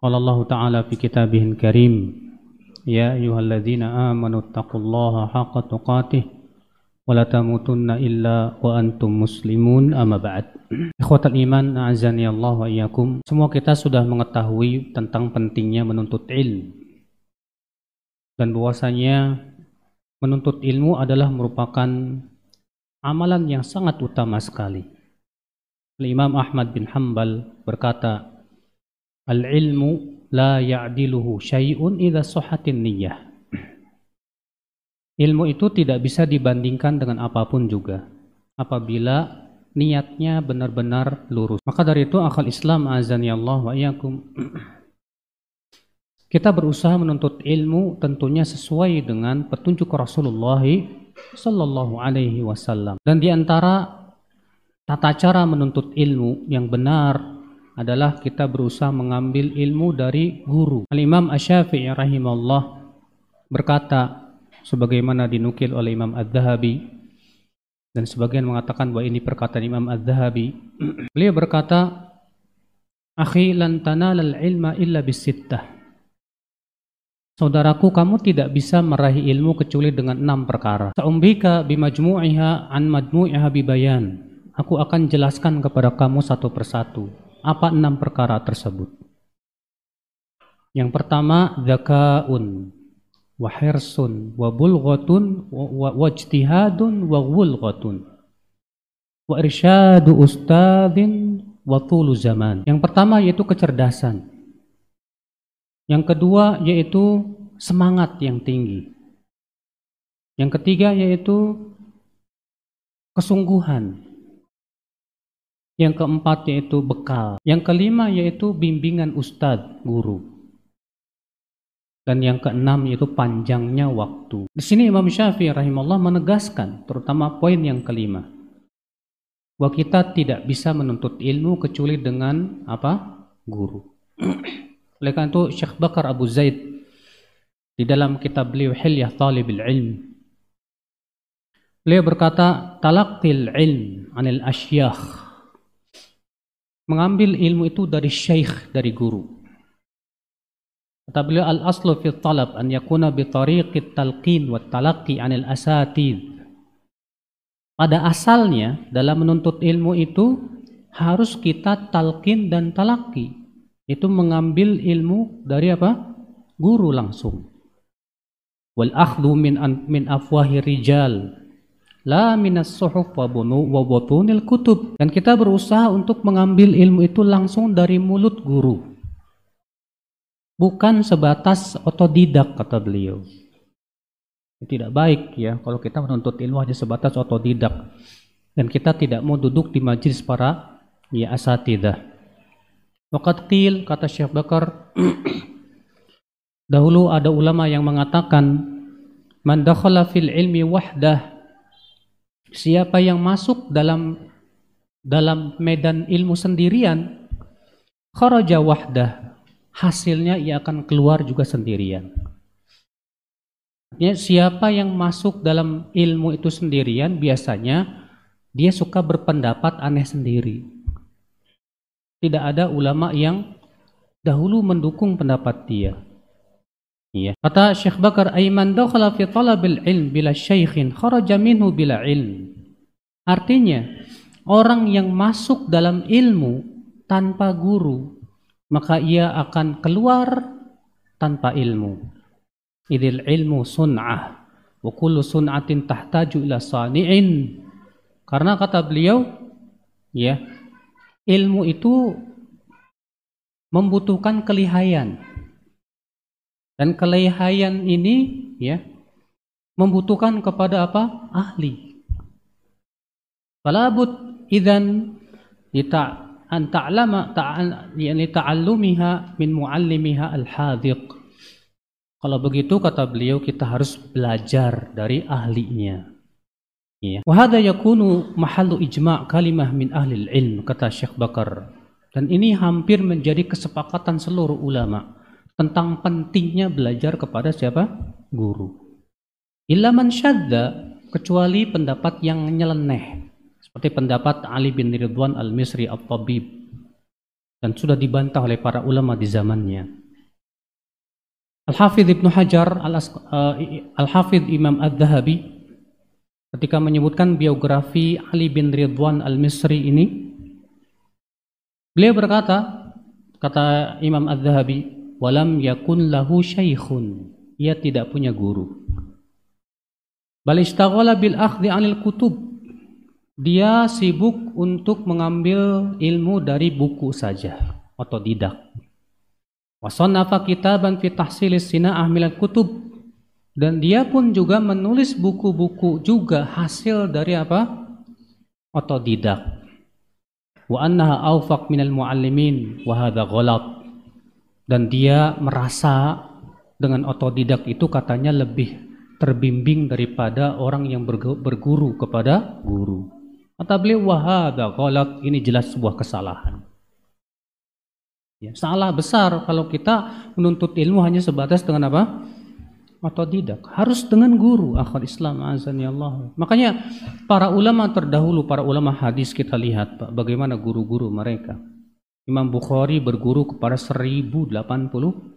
قال الله تعالى في كتابه الكريم يا أيها الذين آمنوا اتقوا الله حق تقاته ولا تموتن إلا وأنتم مسلمون أما بعد Ikhwatal iman, a'azani Allah wa iyyakum. Semua kita sudah mengetahui tentang pentingnya menuntut ilmu. Dan bahwasanya menuntut ilmu adalah merupakan amalan yang sangat utama sekali. Imam Ahmad bin Hambal berkata, Al-ilmu la ya'diluhu syai'un idza sahhatin niyyah. Ilmu itu tidak bisa dibandingkan dengan apa pun juga apabila niatnya benar-benar lurus. Maka dari itu akal Islam azani Allah wa iyyakum kita berusaha menuntut ilmu tentunya sesuai dengan petunjuk Rasulullah sallallahu alaihi wasallam. Dan di antara tata cara menuntut ilmu yang benar adalah kita berusaha mengambil ilmu dari guru. Al-Imam Asy-Syafi'i rahimahullah berkata sebagaimana dinukil oleh Imam Az-Zahabi dan sebagian mengatakan bahwa ini perkataan Imam Az-Zahabi. Beliau berkata, "Akhi lan tanalal ilma illa bisittah." Saudaraku, kamu tidak bisa meraih ilmu kecuali dengan enam perkara. Sa'umbika bimajmu'iha an majmu'iha bibayan. Aku akan jelaskan kepada kamu satu persatu. Apa enam perkara tersebut? Yang pertama, zakaun, wa hirsun, wa bulghatun, wa wajtihadun, wa wulghatun. Wa irsyadu ustadhin, wa tulu zaman. Yang pertama yaitu kecerdasan. Yang kedua yaitu semangat yang tinggi. Yang ketiga yaitu kesungguhan. Yang keempat yaitu bekal. Yang kelima yaitu bimbingan ustadz, guru. Dan yang keenam yaitu panjangnya waktu. Di sini Imam Syafi'i rahimahullah menegaskan, terutama poin yang kelima. Bahwa kita tidak bisa menuntut ilmu kecuali dengan apa? Guru. Oleh karena itu Syekh Bakar Abu Zaid di dalam kitab beliau Hilyah Talibil Ilm Beliau berkata, talaqtil ilm anil asyakh mengambil ilmu itu dari syekh, dari guru. Kata beliau al-aslu fi talab an yakuna bi tariqit talqin wa talaqqi anil asatid. Pada asalnya dalam menuntut ilmu itu harus kita talqin dan talaki. Itu mengambil ilmu dari apa? Guru langsung. Wal akhdhu min min afwahi rijal La minas suhuf wa bunu wa butunil kutub. Dan kita berusaha untuk mengambil ilmu itu langsung dari mulut guru. Bukan sebatas otodidak kata beliau. Tidak baik ya kalau kita menuntut ilmu hanya sebatas otodidak. Dan kita tidak mau duduk di majlis para ya asatidah. Waqat qil kata Syekh Bakar dahulu ada ulama yang mengatakan man dakhala fil ilmi wahdah Siapa yang masuk dalam dalam medan ilmu sendirian, kharaja wahdah, hasilnya ia akan keluar juga sendirian. Ya, siapa yang masuk dalam ilmu itu sendirian biasanya dia suka berpendapat aneh sendiri. Tidak ada ulama yang dahulu mendukung pendapat dia. Iya. Kata Syekh Bakar, "Aiman dakhala fi talabil ilm bila syaikhin kharaja minhu bila ilm." Artinya, orang yang masuk dalam ilmu tanpa guru, maka ia akan keluar tanpa ilmu. Idil ilmu sun'ah wa kullu sun'atin tahtaju ila sani'in. Karena kata beliau, ya, ilmu itu membutuhkan kelihayan dan kelehayan ini ya membutuhkan kepada apa? Ahli. Falabut idzan lita an ta'lama ta'an yani ta'allumiha min muallimiha al-hadiq. Kalau begitu kata beliau kita harus belajar dari ahlinya. Ya. Wahada yakunu mahalu ijma' kalimah min ahli ilm kata Syekh Bakar. Dan ini hampir menjadi kesepakatan seluruh ulama tentang pentingnya belajar kepada siapa? Guru. Illa man syadda kecuali pendapat yang nyeleneh seperti pendapat Ali bin Ridwan Al-Misri At-Tabib dan sudah dibantah oleh para ulama di zamannya. Al-Hafidh Ibnu Hajar, uh, Al-Hafidh Imam Ad-Dhahabi ketika menyebutkan biografi Ali bin Ridwan Al-Misri ini beliau berkata kata Imam Ad-Dhahabi walam yakun lahu syaikhun ia tidak punya guru bal istaghala bil akhdhi 'anil kutub dia sibuk untuk mengambil ilmu dari buku saja otodidak Wasannafa kitaban fi tahsilis sina'ah milal kutub dan dia pun juga menulis buku-buku juga hasil dari apa? otodidak. Wa annaha awfaq minal muallimin wa hadha ghalat. Dan dia merasa dengan otodidak itu katanya lebih terbimbing daripada orang yang berguru kepada guru. Kata beliau wahada ghalat ini jelas sebuah kesalahan. Ya, salah besar kalau kita menuntut ilmu hanya sebatas dengan apa? Atau tidak. Harus dengan guru akhir Islam azani Allah. Makanya para ulama terdahulu, para ulama hadis kita lihat Pak, bagaimana guru-guru mereka. Imam Bukhari berguru kepada 1080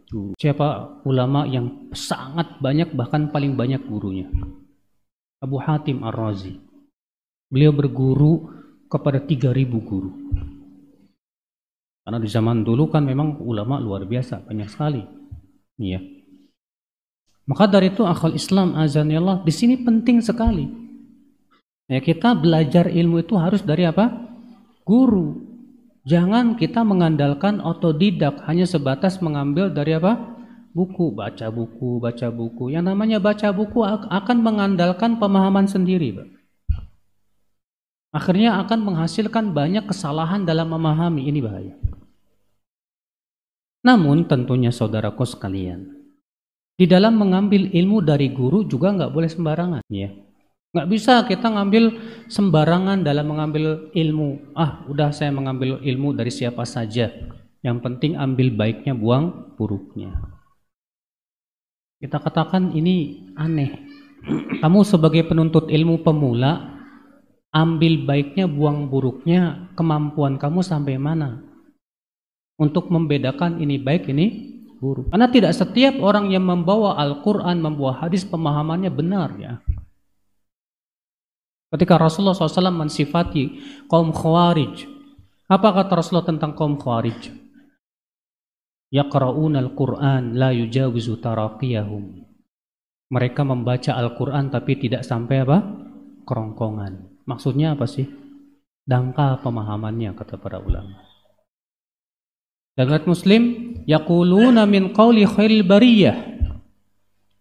guru. Siapa ulama yang sangat banyak bahkan paling banyak gurunya? Abu Hatim Ar-Razi. Beliau berguru kepada 3000 guru. Karena di zaman dulu kan memang ulama luar biasa, banyak sekali. Iya. Maka dari itu akal Islam azani Allah di sini penting sekali. Ya kita belajar ilmu itu harus dari apa? Guru. Jangan kita mengandalkan otodidak hanya sebatas mengambil dari apa? Buku, baca buku, baca buku. Yang namanya baca buku akan mengandalkan pemahaman sendiri. Akhirnya akan menghasilkan banyak kesalahan dalam memahami. Ini bahaya. Namun tentunya saudaraku sekalian, di dalam mengambil ilmu dari guru juga nggak boleh sembarangan. Ya. Nggak bisa kita ngambil sembarangan dalam mengambil ilmu. Ah, udah saya mengambil ilmu dari siapa saja. Yang penting ambil baiknya, buang buruknya. Kita katakan ini aneh. Kamu sebagai penuntut ilmu pemula, ambil baiknya, buang buruknya, kemampuan kamu sampai mana? untuk membedakan ini baik ini buruk. Karena tidak setiap orang yang membawa Al-Quran, membawa hadis pemahamannya benar ya. Ketika Rasulullah SAW mensifati kaum khawarij, apa kata Rasulullah tentang kaum khawarij? Yaqra'una al-Quran la yujawizu taraqiyahum. Mereka membaca Al-Quran tapi tidak sampai apa? Kerongkongan. Maksudnya apa sih? Dangkal pemahamannya kata para ulama. Dan umat muslim yaquluna min qawli khairil bariyah.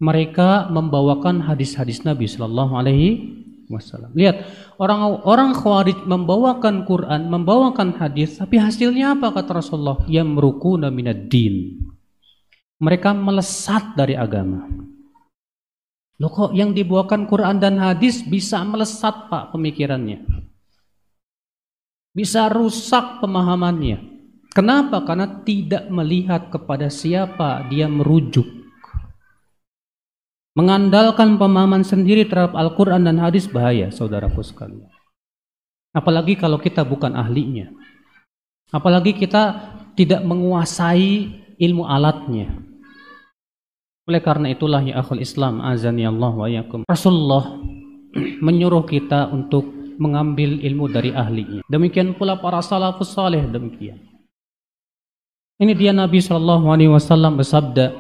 Mereka membawakan hadis-hadis Nabi sallallahu alaihi wasallam. Lihat, orang-orang Khawarij membawakan Quran, membawakan hadis, tapi hasilnya apa kata Rasulullah? Yamrukuna minad din. Mereka melesat dari agama. Loh kok yang dibawakan Quran dan hadis bisa melesat Pak pemikirannya? Bisa rusak pemahamannya. Kenapa? Karena tidak melihat kepada siapa dia merujuk. Mengandalkan pemahaman sendiri terhadap Al-Quran dan hadis bahaya, saudaraku sekalian. Apalagi kalau kita bukan ahlinya. Apalagi kita tidak menguasai ilmu alatnya. Oleh karena itulah ya akhul Islam azani Allah wa yakum. Rasulullah menyuruh kita untuk mengambil ilmu dari ahlinya. Demikian pula para salafus saleh demikian. Ini dia Nabi Shallallahu Alaihi Wasallam bersabda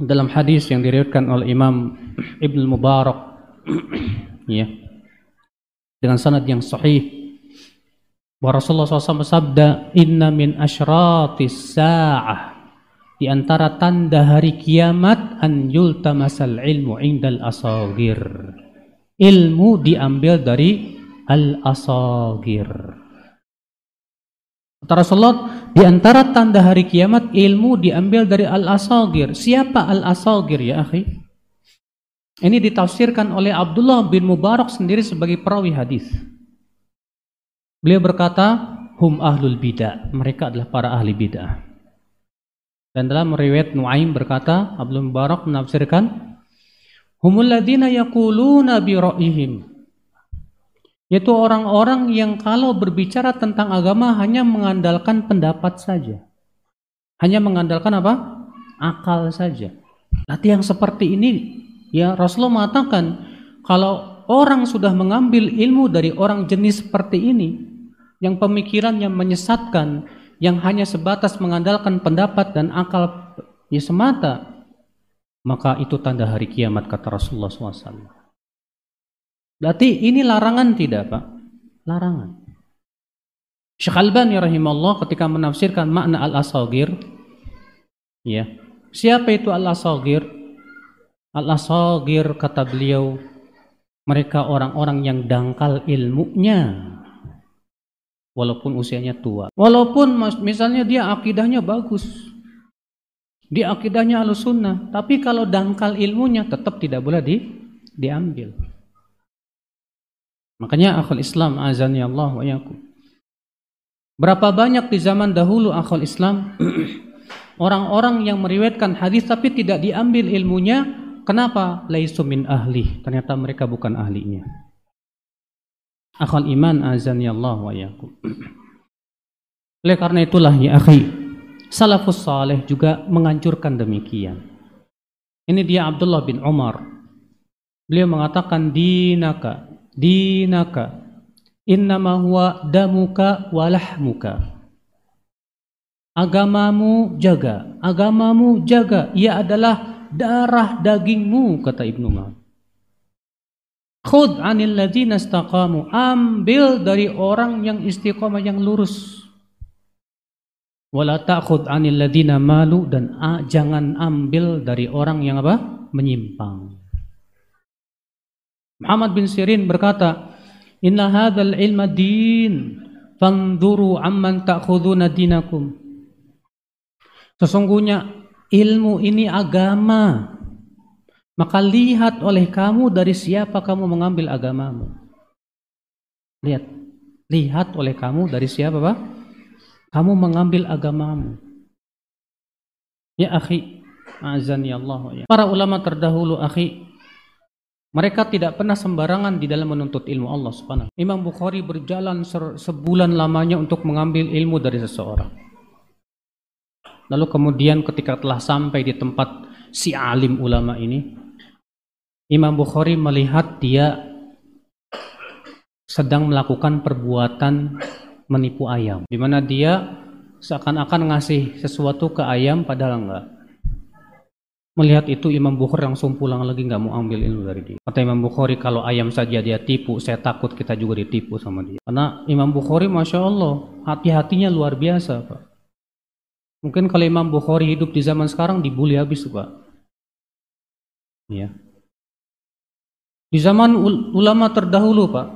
dalam hadis yang diriwayatkan oleh Imam Ibn Mubarak. Ya dengan sanad yang sahih. Bahwa Rasulullah SAW bersabda inna min asyratis sa'ah. Di antara tanda hari kiamat an yultamasal ilmu indal asagir. Ilmu diambil dari al asagir Kata Rasulullah, di antara tanda hari kiamat ilmu diambil dari al-asagir. Siapa al-asagir ya akhi? Ini ditafsirkan oleh Abdullah bin Mubarak sendiri sebagai perawi hadis. Beliau berkata, hum ahlul bidah. Mereka adalah para ahli bidah. Dan dalam riwayat Nuaim berkata, Abdullah Mubarak menafsirkan, humul ladina yaquluna bi ra'ihim yaitu orang-orang yang kalau berbicara tentang agama hanya mengandalkan pendapat saja. Hanya mengandalkan apa? Akal saja. Nanti yang seperti ini ya Rasulullah mengatakan kalau orang sudah mengambil ilmu dari orang jenis seperti ini yang pemikirannya menyesatkan yang hanya sebatas mengandalkan pendapat dan akal ya semata maka itu tanda hari kiamat kata Rasulullah SAW. Berarti ini larangan tidak Pak? Larangan. Syekh Albani rahimahullah ketika menafsirkan makna al-asagir ya. Siapa itu al-asagir? Al-asagir kata beliau mereka orang-orang yang dangkal ilmunya walaupun usianya tua. Walaupun misalnya dia akidahnya bagus. Dia akidahnya al-sunnah, tapi kalau dangkal ilmunya tetap tidak boleh di, diambil. Makanya akhul Islam azani Allah wa yakum. Berapa banyak di zaman dahulu akhul Islam orang-orang yang meriwayatkan hadis tapi tidak diambil ilmunya, kenapa? Laisu min ahli. Ternyata mereka bukan ahlinya. Akhul iman azani Allah wa yakum. Oleh karena itulah ya akhi, salafus saleh juga menganjurkan demikian. Ini dia Abdullah bin Umar. Beliau mengatakan dinaka dinaka. Innama huwa damuka walahmuka agamamu jaga. Agamamu jaga. Ia adalah darah dagingmu kata Ibnu Umar khud anil ladzina istaqamu. Ambil dari orang yang istiqomah yang lurus. Wala ta'khud anil ladzina malu dan ah, jangan ambil dari orang yang apa? Menyimpang Muhammad bin Sirin berkata, "Inna hadzal ilma din, fanzuru amman ta'khuduna dinakum." Sesungguhnya ilmu ini agama. Maka lihat oleh kamu dari siapa kamu mengambil agamamu. Lihat. Lihat oleh kamu dari siapa, Pak? Kamu mengambil agamamu. Ya akhi, azani Allah ya. Para ulama terdahulu akhi mereka tidak pernah sembarangan di dalam menuntut ilmu Allah Subhanahu. Imam Bukhari berjalan sebulan lamanya untuk mengambil ilmu dari seseorang. Lalu kemudian ketika telah sampai di tempat si alim ulama ini, Imam Bukhari melihat dia sedang melakukan perbuatan menipu ayam, di mana dia seakan-akan ngasih sesuatu ke ayam padahal enggak. Melihat itu Imam Bukhari langsung pulang lagi nggak mau ambil ilmu dari dia. Kata Imam Bukhari kalau ayam saja dia tipu, saya takut kita juga ditipu sama dia. Karena Imam Bukhari masya Allah hati-hatinya luar biasa pak. Mungkin kalau Imam Bukhari hidup di zaman sekarang dibully habis pak. Ya. Di zaman ulama terdahulu pak,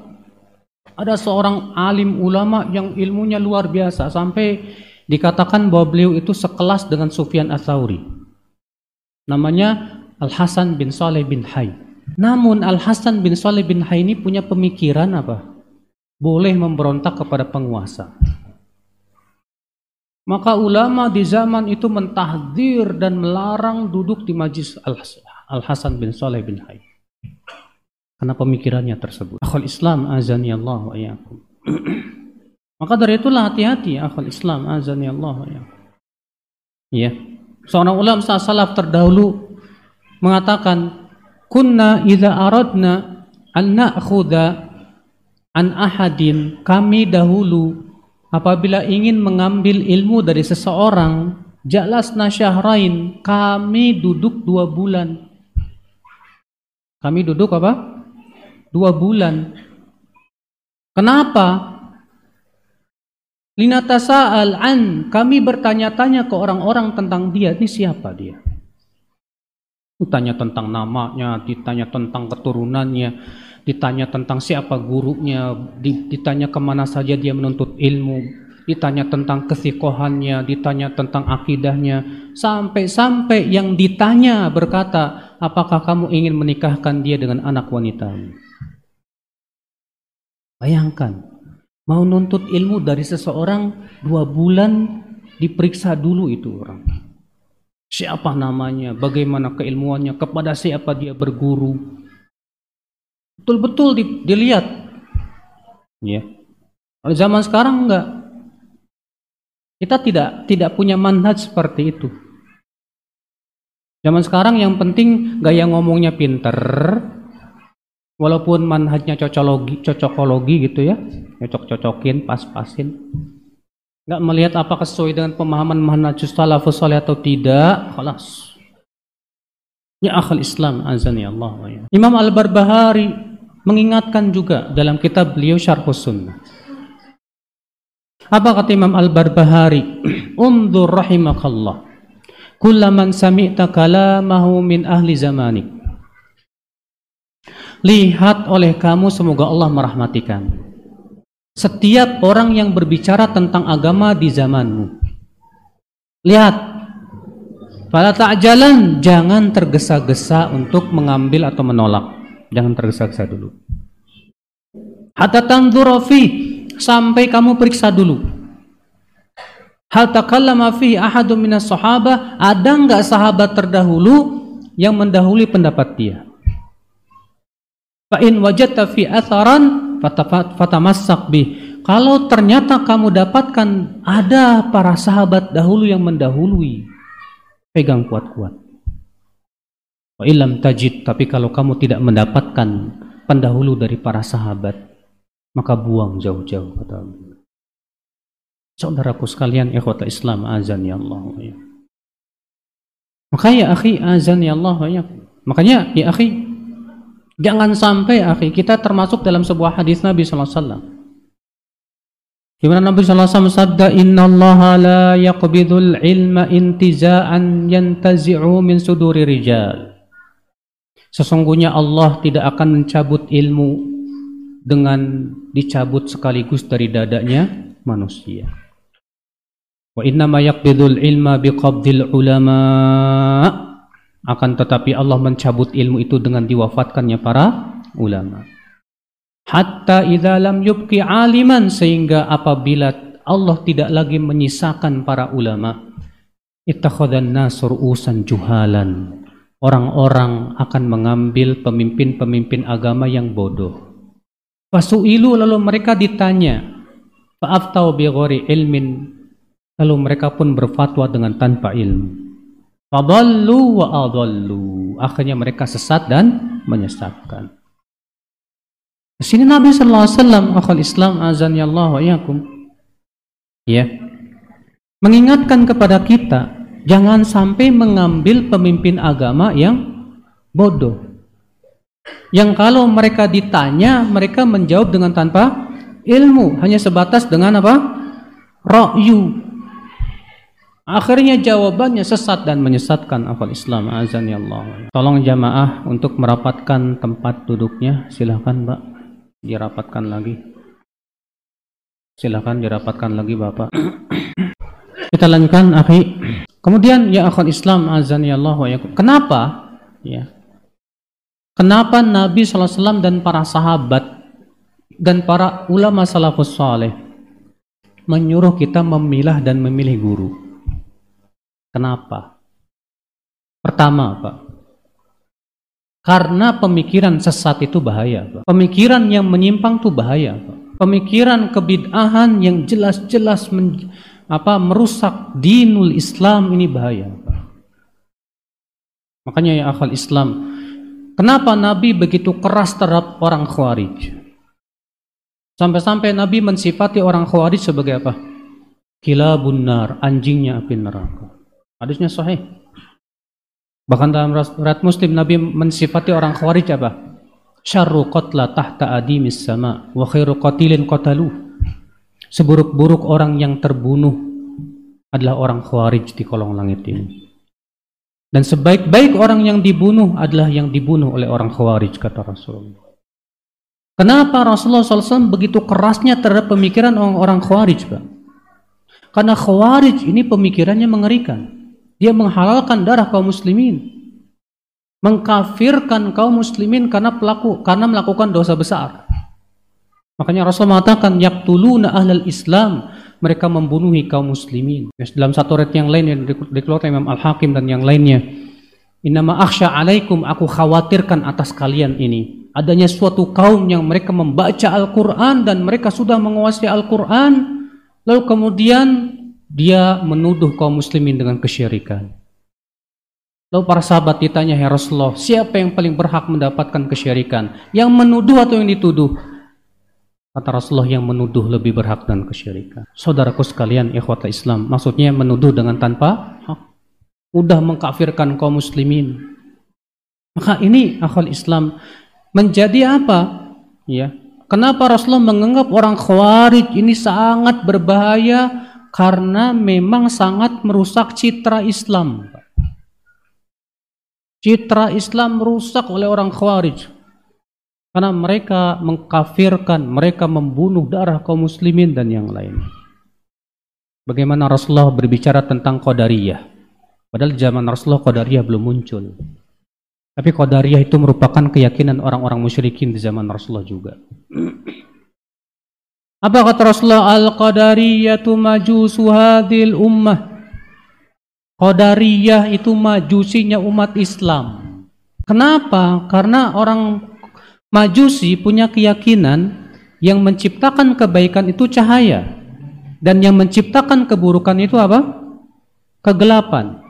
ada seorang alim ulama yang ilmunya luar biasa sampai dikatakan bahwa beliau itu sekelas dengan Sufyan Atsauri. Namanya Al-Hasan bin Saleh bin Hay. Namun Al-Hasan bin Saleh bin Hay ini punya pemikiran apa? Boleh memberontak kepada penguasa. Maka ulama di zaman itu mentahdir dan melarang duduk di majlis Al-Hasan bin Saleh bin Hay. Karena pemikirannya tersebut. Akhul Islam azani Allah wa Maka dari itulah hati-hati akhul Islam azani Allah wa Ya. Seorang ulama salaf terdahulu mengatakan, "Kunna idza aradna an na'khudha an ahadin." Kami dahulu apabila ingin mengambil ilmu dari seseorang, jalasna syahrain, kami duduk dua bulan. Kami duduk apa? Dua bulan. Kenapa? Linatasa'al an, kami bertanya-tanya ke orang-orang tentang dia, ini siapa dia? Ditanya tentang namanya, ditanya tentang keturunannya, ditanya tentang siapa gurunya, ditanya ke mana saja dia menuntut ilmu, ditanya tentang kesikohannya, ditanya tentang akidahnya, sampai-sampai yang ditanya berkata, apakah kamu ingin menikahkan dia dengan anak wanita? Bayangkan, mau nuntut ilmu dari seseorang dua bulan diperiksa dulu itu orang. Siapa namanya, bagaimana keilmuannya, kepada siapa dia berguru. Betul-betul dilihat. Ya. Kalau zaman sekarang enggak. Kita tidak tidak punya manhaj seperti itu. Zaman sekarang yang penting gaya ngomongnya pinter, walaupun manhajnya cocokologi, cocokologi gitu ya, cocok-cocokin, pas-pasin. Nggak melihat apakah sesuai dengan pemahaman manhaj salafus salih atau tidak, kelas. Ya akhal Islam azani Allah ya. Imam Al-Barbahari mengingatkan juga dalam kitab beliau Syarhus Sunnah apa kata Imam Al-Barbahari? Undur rahimakallah. Kullaman sami'ta kalamahu min ahli zamanik. Lihat oleh kamu semoga Allah merahmatikan. Setiap orang yang berbicara tentang agama di zamanmu. Lihat. Pada ta'jalan jangan tergesa-gesa untuk mengambil atau menolak. Jangan tergesa-gesa dulu. Hatta tanzura sampai kamu periksa dulu. Hal takallama fi ahadun minas sahabah, ada enggak sahabat terdahulu yang mendahului pendapat dia? Fa in wajadta fi atharan fatamassak bih. Kalau ternyata kamu dapatkan ada para sahabat dahulu yang mendahului, pegang kuat-kuat. Wa ilam tajid, tapi kalau kamu tidak mendapatkan pendahulu dari para sahabat, maka buang jauh-jauh kata. Saudaraku sekalian ikhwata Islam azan ya Allah ya. Maka ya akhi azan ya Allah ya. Makanya ya akhi jangan sampai akhi kita termasuk dalam sebuah hadis Nabi sallallahu alaihi wasallam. Nabi sallallahu alaihi wasallam Allah la yaqbidul ilma intiza'an yantazi'u min suduri rijal. Sesungguhnya Allah tidak akan mencabut ilmu dengan dicabut sekaligus dari dadanya manusia. Wa inna ma yaqbidul ilma biqabdil ulama akan tetapi Allah mencabut ilmu itu dengan diwafatkannya para ulama. Hatta idza lam yubqi aliman sehingga apabila Allah tidak lagi menyisakan para ulama ittakhadhan nasur usan juhalan orang-orang akan mengambil pemimpin-pemimpin agama yang bodoh Fasu'ilu lalu mereka ditanya. Fa'aftau bighori ilmin. Lalu mereka pun berfatwa dengan tanpa ilmu. Fadallu wa adallu. Akhirnya mereka sesat dan menyesatkan. Di sini Nabi sallallahu alaihi wasallam akhul Islam azan ya Allah wa iyakum. Ya. Mengingatkan kepada kita jangan sampai mengambil pemimpin agama yang bodoh. Yang kalau mereka ditanya, mereka menjawab dengan tanpa ilmu, hanya sebatas dengan apa? Ra'yu. Akhirnya jawabannya sesat dan menyesatkan akal Islam azan ya Allah. Tolong jamaah untuk merapatkan tempat duduknya, silahkan Mbak dirapatkan lagi. Silahkan dirapatkan lagi Bapak. Kita lanjutkan akhi. Kemudian ya akal Islam azan ya Allah Kenapa? Ya, Kenapa Nabi SAW dan para sahabat dan para ulama salafus saleh menyuruh kita memilah dan memilih guru? Kenapa? Pertama, Pak. Karena pemikiran sesat itu bahaya, Pak. Pemikiran yang menyimpang itu bahaya, Pak. Pemikiran kebid'ahan yang jelas-jelas apa merusak dinul Islam ini bahaya, Pak. Makanya ya akal Islam, Kenapa Nabi begitu keras terhadap orang Khawarij? Sampai-sampai Nabi mensifati orang Khawarij sebagai apa? Kila bunar, anjingnya api neraka. Hadisnya sahih. Bahkan dalam rat Muslim Nabi mensifati orang Khawarij apa? Syarru qatla tahta adimis sama wa khairu qatilin qatalu. Seburuk-buruk orang yang terbunuh adalah orang Khawarij di kolong langit ini. Dan sebaik-baik orang yang dibunuh adalah yang dibunuh oleh orang khawarij, kata Rasulullah. Kenapa Rasulullah SAW begitu kerasnya terhadap pemikiran orang, -orang khawarij, Pak? Karena khawarij ini pemikirannya mengerikan. Dia menghalalkan darah kaum muslimin. Mengkafirkan kaum muslimin karena pelaku karena melakukan dosa besar. Makanya Rasul mengatakan yaqtuluna ahlal Islam, mereka membunuhi kaum muslimin. Dalam satu ayat yang lain yang dikeluarkan Imam Al-Hakim dan yang lainnya, Innama akhsha alaikum, aku khawatirkan atas kalian ini. Adanya suatu kaum yang mereka membaca Al-Quran dan mereka sudah menguasai Al-Quran. Lalu kemudian dia menuduh kaum muslimin dengan kesyirikan. Lalu para sahabat ditanya, Ya Rasulullah, siapa yang paling berhak mendapatkan kesyirikan? Yang menuduh atau yang dituduh? Kata Rasulullah yang menuduh lebih berhak dan kesyirikan. Saudaraku sekalian, ikhwata Islam, maksudnya menuduh dengan tanpa hak mudah mengkafirkan kaum muslimin. Maka ini akal Islam menjadi apa? Ya. Kenapa Rasulullah menganggap orang khawarij ini sangat berbahaya karena memang sangat merusak citra Islam. Citra Islam rusak oleh orang khawarij. Karena mereka mengkafirkan, mereka membunuh darah kaum muslimin dan yang lain. Bagaimana Rasulullah berbicara tentang Qadariyah? Padahal zaman Rasulullah Qadariyah belum muncul. Tapi Qadariyah itu merupakan keyakinan orang-orang musyrikin di zaman Rasulullah juga. Apa kata Rasulullah? Al-Qadariyatu majusu hadil ummah. Qadariyah itu majusinya umat Islam. Kenapa? Karena orang majusi punya keyakinan yang menciptakan kebaikan itu cahaya. Dan yang menciptakan keburukan itu apa? Kegelapan.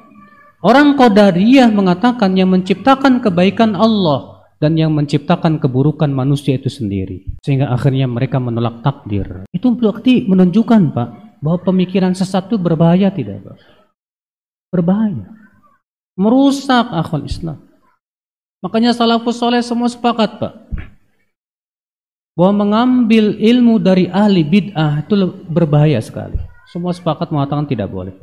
Orang Qadariyah mengatakan yang menciptakan kebaikan Allah dan yang menciptakan keburukan manusia itu sendiri. Sehingga akhirnya mereka menolak takdir. Itu berarti menunjukkan Pak, bahwa pemikiran sesat itu berbahaya tidak Pak? Berbahaya. Merusak akal Islam. Makanya salafus soleh semua sepakat Pak. Bahwa mengambil ilmu dari ahli bid'ah itu berbahaya sekali. Semua sepakat mengatakan tidak boleh.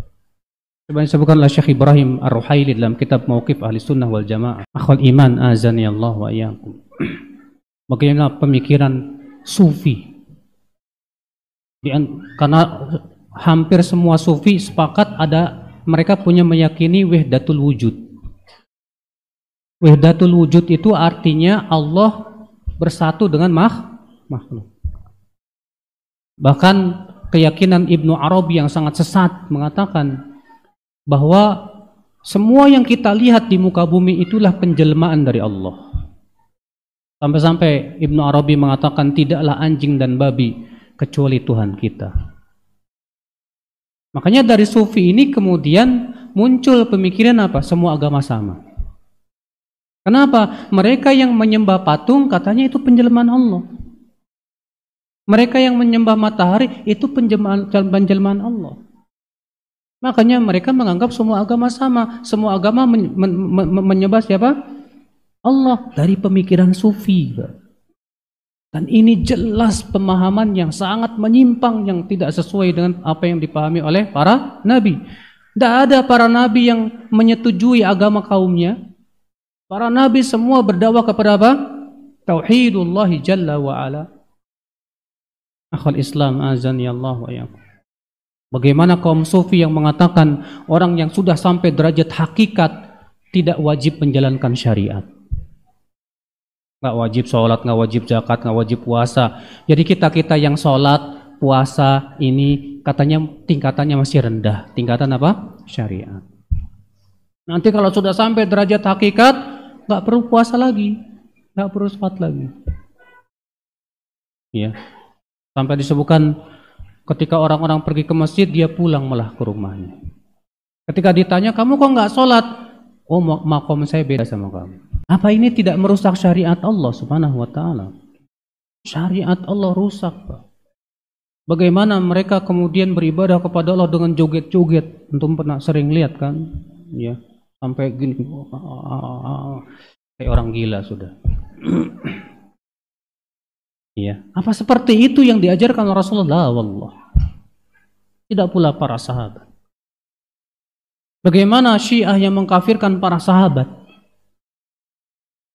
Coba disebutkan oleh Syekh Ibrahim Ar-Ruhaili dalam kitab Mauqif Ahli Sunnah wal Jamaah. Akhul iman azani Allah wa iyyakum. Bagaimana pemikiran sufi? Karena hampir semua sufi sepakat ada mereka punya meyakini wahdatul wujud. Wahdatul wujud itu artinya Allah bersatu dengan makhluk. Bahkan keyakinan Ibnu Arabi yang sangat sesat mengatakan bahwa semua yang kita lihat di muka bumi itulah penjelmaan dari Allah. Sampai-sampai Ibnu Arabi mengatakan tidaklah anjing dan babi kecuali Tuhan kita. Makanya dari sufi ini kemudian muncul pemikiran apa? Semua agama sama. Kenapa? Mereka yang menyembah patung katanya itu penjelmaan Allah. Mereka yang menyembah matahari itu penjelmaan, penjelmaan Allah. Makanya mereka menganggap semua agama sama. Semua agama men men men siapa? Allah dari pemikiran sufi. Dan ini jelas pemahaman yang sangat menyimpang yang tidak sesuai dengan apa yang dipahami oleh para nabi. Tidak ada para nabi yang menyetujui agama kaumnya. Para nabi semua berdakwah kepada apa? Tauhidullah jalla wa ala. Akhul Islam azan ya Allah wa. Bagaimana kaum sufi yang mengatakan orang yang sudah sampai derajat hakikat tidak wajib menjalankan syariat. Nggak wajib sholat, nggak wajib zakat, nggak wajib puasa. Jadi kita-kita yang sholat, puasa ini katanya tingkatannya masih rendah. Tingkatan apa? Syariat. Nanti kalau sudah sampai derajat hakikat, nggak perlu puasa lagi, nggak perlu sholat lagi. Ya, sampai disebutkan Ketika orang-orang pergi ke masjid, dia pulang malah ke rumahnya. Ketika ditanya, kamu kok nggak sholat? Oh, makom saya beda sama kamu. Apa ini tidak merusak syariat Allah subhanahu wa ta'ala? Syariat Allah rusak, Pak. Bagaimana mereka kemudian beribadah kepada Allah dengan joget-joget? Untuk pernah sering lihat kan? Ya, sampai gini. Kayak orang gila sudah. Iya. Apa seperti itu yang diajarkan Rasulullah? Wallah. Tidak pula para sahabat. Bagaimana Syiah yang mengkafirkan para sahabat?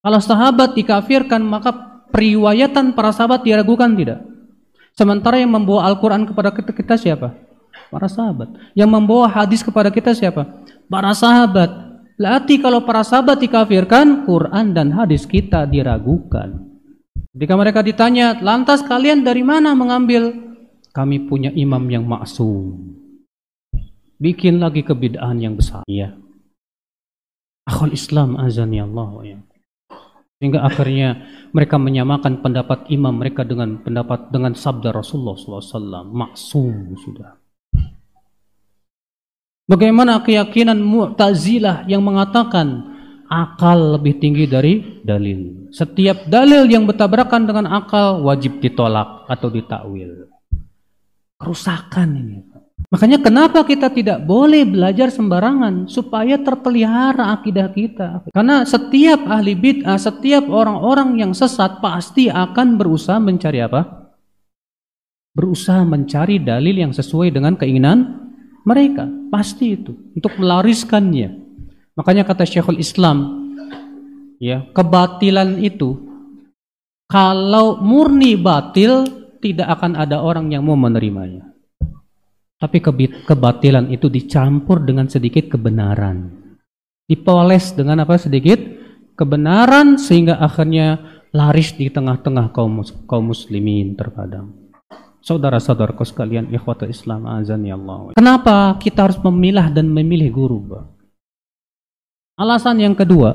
Kalau sahabat dikafirkan, maka periwayatan para sahabat diragukan tidak? Sementara yang membawa Al-Quran kepada kita, kita siapa? Para sahabat. Yang membawa hadis kepada kita siapa? Para sahabat. Berarti kalau para sahabat dikafirkan, Quran dan hadis kita diragukan. Ketika mereka ditanya, lantas kalian dari mana mengambil? Kami punya imam yang maksum. Bikin lagi kebidaan yang besar. Ya. Akhul Islam azani Allah ya. Sehingga akhirnya mereka menyamakan pendapat imam mereka dengan pendapat dengan sabda Rasulullah SAW. Maksum sudah. Bagaimana keyakinan Mu'tazilah yang mengatakan akal lebih tinggi dari dalil. Setiap dalil yang bertabrakan dengan akal wajib ditolak atau ditakwil. Kerusakan ini. Makanya kenapa kita tidak boleh belajar sembarangan supaya terpelihara akidah kita. Karena setiap ahli bid'ah, setiap orang-orang yang sesat pasti akan berusaha mencari apa? Berusaha mencari dalil yang sesuai dengan keinginan mereka. Pasti itu untuk melariskannya. Makanya kata Syekhul Islam, ya kebatilan itu kalau murni batil tidak akan ada orang yang mau menerimanya. Tapi kebatilan itu dicampur dengan sedikit kebenaran. Dipoles dengan apa sedikit kebenaran sehingga akhirnya laris di tengah-tengah kaum kaum muslimin terkadang. Saudara-saudaraku sekalian, ikhwatul Islam azan ya Allah. Kenapa kita harus memilah dan memilih guru, Pak? Alasan yang kedua,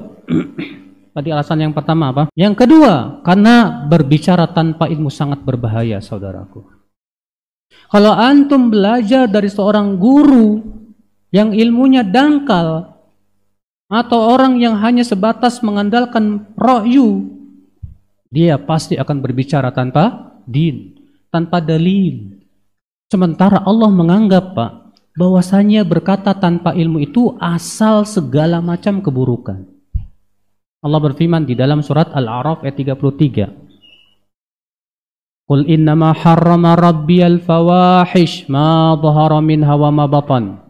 tadi alasan yang pertama apa? Yang kedua, karena berbicara tanpa ilmu sangat berbahaya, saudaraku. Kalau antum belajar dari seorang guru yang ilmunya dangkal, atau orang yang hanya sebatas mengandalkan ro'yu, dia pasti akan berbicara tanpa din, tanpa dalil. Sementara Allah menganggap, Pak, bahwasanya berkata tanpa ilmu itu asal segala macam keburukan. Allah berfirman di dalam surat Al-A'raf ayat 33. Qul innama harrama rabbiyal fawahish ma dhahara minha wa ma batan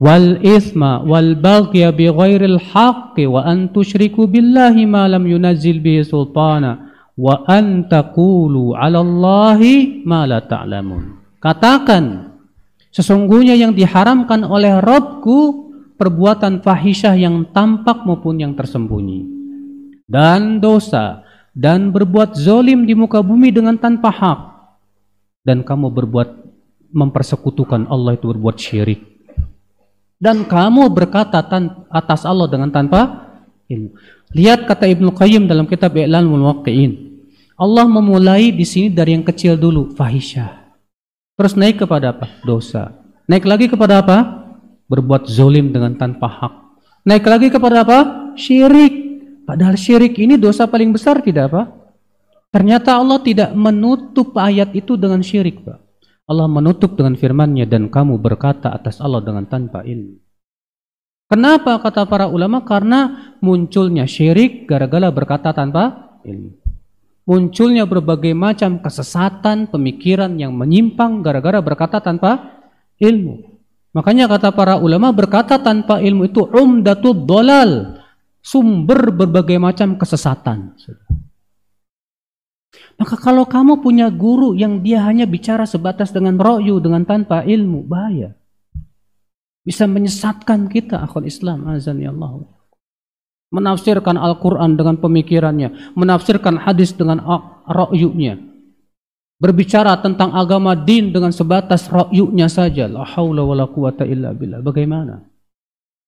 wal ithma wal baghya bighairil haqqi wa an tusyriku billahi ma lam yunazzil bihi sultana wa an taqulu 'ala Allahi ma la ta'lamun. Katakan Sesungguhnya yang diharamkan oleh Robku perbuatan fahisyah yang tampak maupun yang tersembunyi. Dan dosa. Dan berbuat zolim di muka bumi dengan tanpa hak. Dan kamu berbuat mempersekutukan Allah itu berbuat syirik. Dan kamu berkata atas Allah dengan tanpa ilmu. Lihat kata Ibnu Qayyim dalam kitab I'lanul Muwaqqi'in. Allah memulai di sini dari yang kecil dulu, fahisyah. Terus naik kepada apa? Dosa. Naik lagi kepada apa? Berbuat zolim dengan tanpa hak. Naik lagi kepada apa? Syirik. Padahal syirik ini dosa paling besar tidak apa? Ternyata Allah tidak menutup ayat itu dengan syirik, Pak. Allah menutup dengan firman-Nya dan kamu berkata atas Allah dengan tanpa ilmu. Kenapa kata para ulama? Karena munculnya syirik gara-gara berkata tanpa ilmu munculnya berbagai macam kesesatan, pemikiran yang menyimpang gara-gara berkata tanpa ilmu. Makanya kata para ulama berkata tanpa ilmu itu umdatul dolal, sumber berbagai macam kesesatan. Maka kalau kamu punya guru yang dia hanya bicara sebatas dengan ro'yu, dengan tanpa ilmu, bahaya. Bisa menyesatkan kita, akhul Islam, azan ya Allah menafsirkan Al-Quran dengan pemikirannya, menafsirkan hadis dengan ra'yunya, berbicara tentang agama din dengan sebatas ra'yunya saja. La haula wa la quwata illa billah. Bagaimana?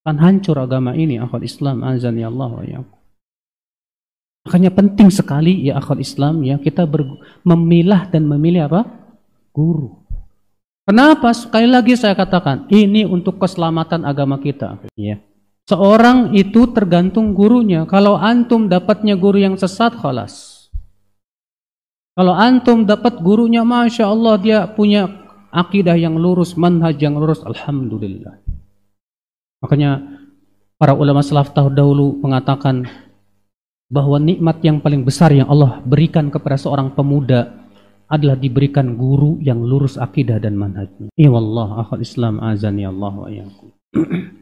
Kan hancur agama ini, akhul Islam, azan ya Allah wa ya. Makanya penting sekali ya akhul Islam ya kita memilah dan memilih apa? Guru. Kenapa? Sekali lagi saya katakan, ini untuk keselamatan agama kita. Ya. Seorang itu tergantung gurunya. Kalau antum dapatnya guru yang sesat, khalas. Kalau antum dapat gurunya, Masya Allah dia punya akidah yang lurus, manhaj yang lurus, Alhamdulillah. Makanya para ulama salaf dahulu mengatakan bahwa nikmat yang paling besar yang Allah berikan kepada seorang pemuda adalah diberikan guru yang lurus akidah dan manhajnya. Ya Allah, akhul Islam azani Allah wa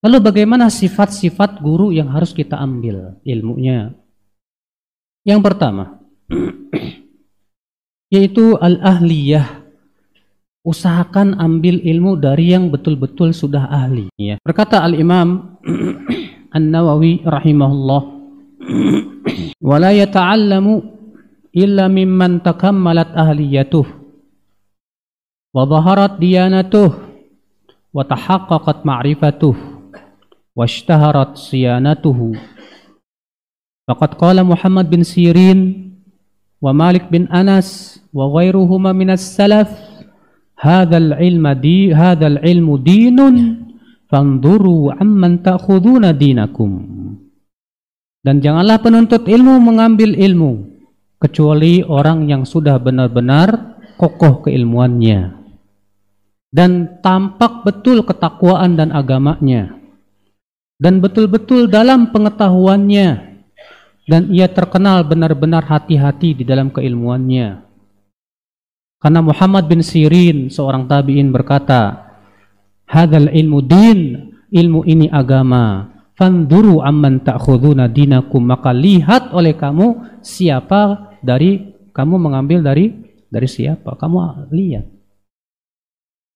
Lalu bagaimana sifat-sifat guru yang harus kita ambil ilmunya? Yang pertama, yaitu al-ahliyah. Usahakan ambil ilmu dari yang betul-betul sudah ahli ya. Berkata al-imam An-Nawawi rahimahullah wala yata'allamu illa mimman takammalat ahliyatuh wa dhaharat diyanatuh wa faqad qala Muhammad bin Sirin wa Malik bin Anas wa ghairuhuma minas salaf hadzal ilma di hadzal ilmu dinun Fanduru amman ta'khuduna dinakum. Dan janganlah penuntut ilmu mengambil ilmu kecuali orang yang sudah benar-benar kokoh keilmuannya dan tampak betul ketakwaan dan agamanya dan betul-betul dalam pengetahuannya dan ia terkenal benar-benar hati-hati di dalam keilmuannya. Karena Muhammad bin Sirin seorang tabi'in berkata, Hadal ilmu din, ilmu ini agama. Fanduru amman ta'khuduna dinakum. Maka lihat oleh kamu siapa dari kamu mengambil dari dari siapa. Kamu lihat.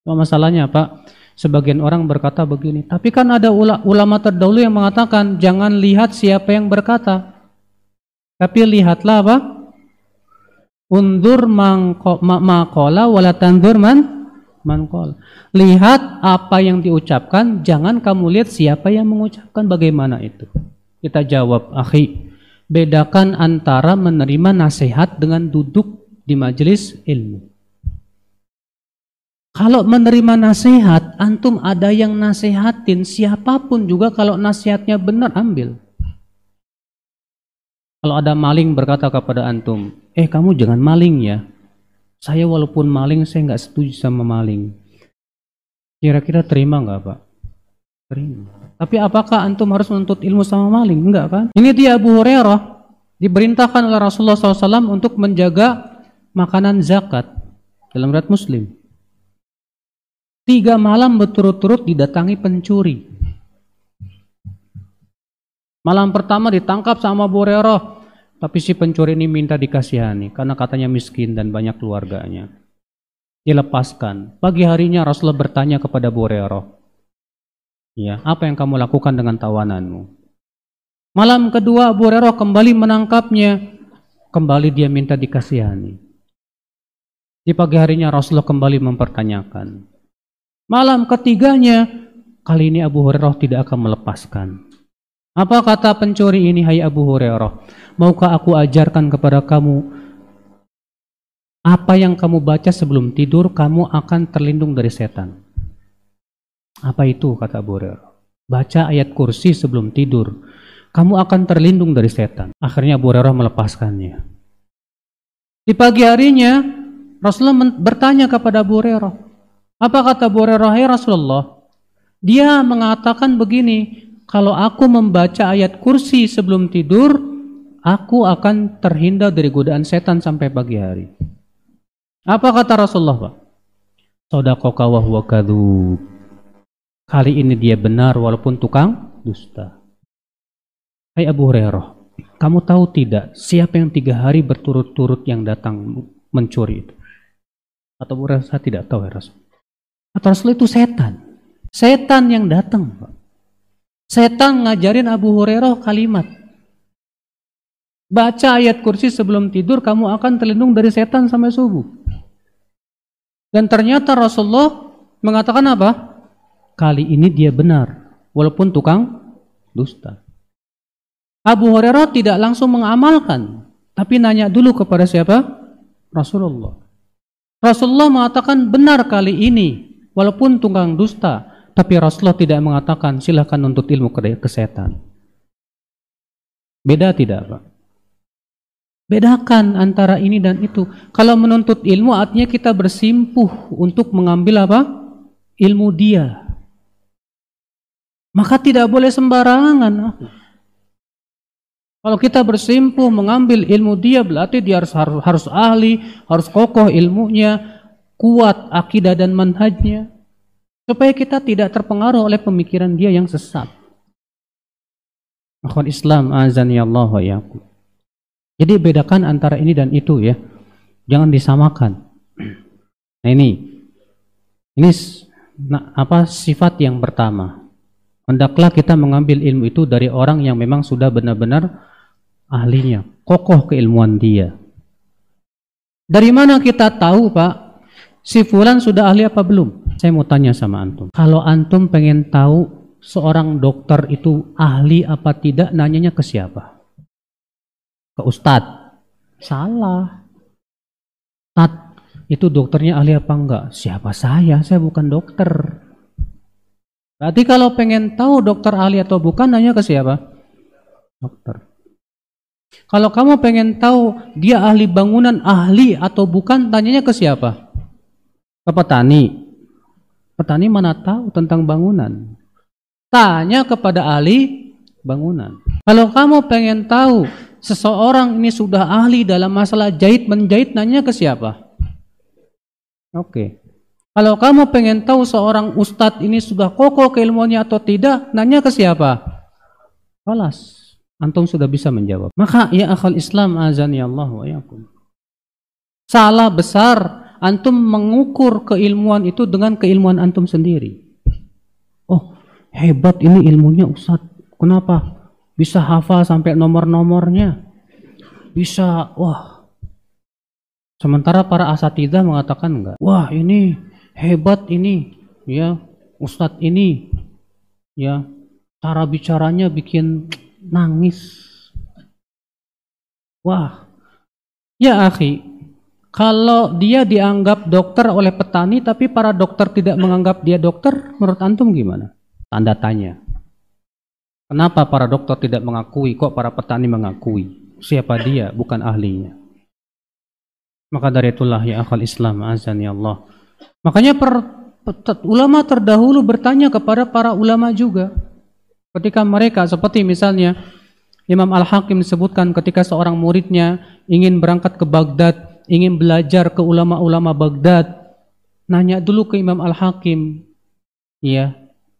Masalahnya Pak, sebagian orang berkata begini, tapi kan ada ulama terdahulu yang mengatakan jangan lihat siapa yang berkata. Tapi lihatlah apa? Undur maqala wala tandur man. Lihat apa yang diucapkan, jangan kamu lihat siapa yang mengucapkan bagaimana itu. Kita jawab, akhi, bedakan antara menerima nasihat dengan duduk di majelis ilmu. Kalau menerima nasihat, antum ada yang nasihatin, siapa pun juga kalau nasihatnya benar, ambil. Kalau ada maling berkata kepada antum, eh kamu jangan maling ya, saya walaupun maling, saya nggak setuju sama maling. Kira-kira terima nggak Pak? Terima. Tapi apakah antum harus menuntut ilmu sama maling? Enggak kan? Ini dia Abu Hurairah diperintahkan oleh Rasulullah SAW untuk menjaga makanan zakat dalam rat Muslim. Tiga malam berturut-turut didatangi pencuri. Malam pertama ditangkap sama Hurairah. Tapi si pencuri ini minta dikasihani karena katanya miskin dan banyak keluarganya. Dilepaskan. Pagi harinya Rasulullah bertanya kepada Abu Ya, apa yang kamu lakukan dengan tawananmu? Malam kedua Hurairah kembali menangkapnya. Kembali dia minta dikasihani. Di pagi harinya Rasulullah kembali mempertanyakan. Malam ketiganya, kali ini Abu Hurairah tidak akan melepaskan. Apa kata pencuri ini, hai Abu Hurairah? Maukah aku ajarkan kepada kamu apa yang kamu baca sebelum tidur, kamu akan terlindung dari setan. Apa itu kata Abu Hurairah? Baca ayat kursi sebelum tidur, kamu akan terlindung dari setan. Akhirnya Abu Hurairah melepaskannya. Di pagi harinya, Rasulullah bertanya kepada Abu Hurairah, apa kata Abu Hurairah, Rasulullah? Dia mengatakan begini, kalau aku membaca ayat kursi sebelum tidur, aku akan terhindar dari godaan setan sampai pagi hari. Apa kata Rasulullah, Pak? Sodakoka wa huwa Kali ini dia benar walaupun tukang dusta. Hai Abu Hurairah, kamu tahu tidak siapa yang tiga hari berturut-turut yang datang mencuri itu? Atau Abu Hurairah, tidak tahu ya Rasul. Atau Rasul itu setan. Setan yang datang. Setan ngajarin Abu Hurairah kalimat. Baca ayat kursi sebelum tidur, kamu akan terlindung dari setan sampai subuh. Dan ternyata Rasulullah mengatakan apa? Kali ini dia benar, walaupun tukang dusta. Abu Hurairah tidak langsung mengamalkan, tapi nanya dulu kepada siapa? Rasulullah. Rasulullah mengatakan benar kali ini, walaupun tukang dusta, tapi Rasulullah tidak mengatakan silahkan untuk ilmu ke setan. Beda tidak, Pak? Bedakan antara ini dan itu. Kalau menuntut ilmu artinya kita bersimpuh untuk mengambil apa? Ilmu dia. Maka tidak boleh sembarangan. Kalau kita bersimpuh mengambil ilmu dia berarti dia harus harus, harus ahli, harus kokoh ilmunya, kuat akidah dan manhajnya. Supaya kita tidak terpengaruh oleh pemikiran dia yang sesat. Akhwan Islam azan ya Allah wa. Jadi bedakan antara ini dan itu ya. Jangan disamakan. Nah ini, Ini nah, apa sifat yang pertama. Hendaklah kita mengambil ilmu itu dari orang yang memang sudah benar-benar ahlinya, kokoh keilmuan dia. Dari mana kita tahu, Pak? Si fulan sudah ahli apa belum? Saya mau tanya sama antum. Kalau antum pengen tahu seorang dokter itu ahli apa tidak, nanyanya ke siapa? Ke ustadz? Salah. Ustadz, itu dokternya ahli apa enggak? Siapa saya? Saya bukan dokter. Berarti kalau pengen tahu dokter ahli atau bukan, nanya ke siapa? Dokter. Kalau kamu pengen tahu dia ahli bangunan, ahli atau bukan, tanyanya ke siapa? Ke petani. Petani mana tahu tentang bangunan? Tanya kepada ahli bangunan. Kalau kamu pengen tahu seseorang ini sudah ahli dalam masalah jahit menjahit, nanya ke siapa? Oke. Kalau kamu pengen tahu seorang ustadz ini sudah kokoh keilmuannya atau tidak, nanya ke siapa? Kelas. Antum sudah bisa menjawab. Maka ya akal Islam azani Allah wa yakum. Salah besar antum mengukur keilmuan itu dengan keilmuan antum sendiri. Oh, hebat ini ilmunya Ustadz. Kenapa? Bisa hafal sampai nomor-nomornya. Bisa, wah. Sementara para asatidah mengatakan enggak. Wah, ini hebat ini ya ustadz ini ya cara bicaranya bikin nangis wah ya akhi kalau dia dianggap dokter oleh petani tapi para dokter tidak menganggap dia dokter menurut antum gimana? Tanda tanya. Kenapa para dokter tidak mengakui? Kok para petani mengakui? Siapa dia? Bukan ahlinya. Maka dari itulah ya akal Islam azan ya Allah. Makanya per, ulama terdahulu bertanya kepada para ulama juga. Ketika mereka seperti misalnya Imam Al-Hakim disebutkan ketika seorang muridnya ingin berangkat ke Baghdad, ingin belajar ke ulama-ulama Baghdad, nanya dulu ke Imam Al-Hakim, ya,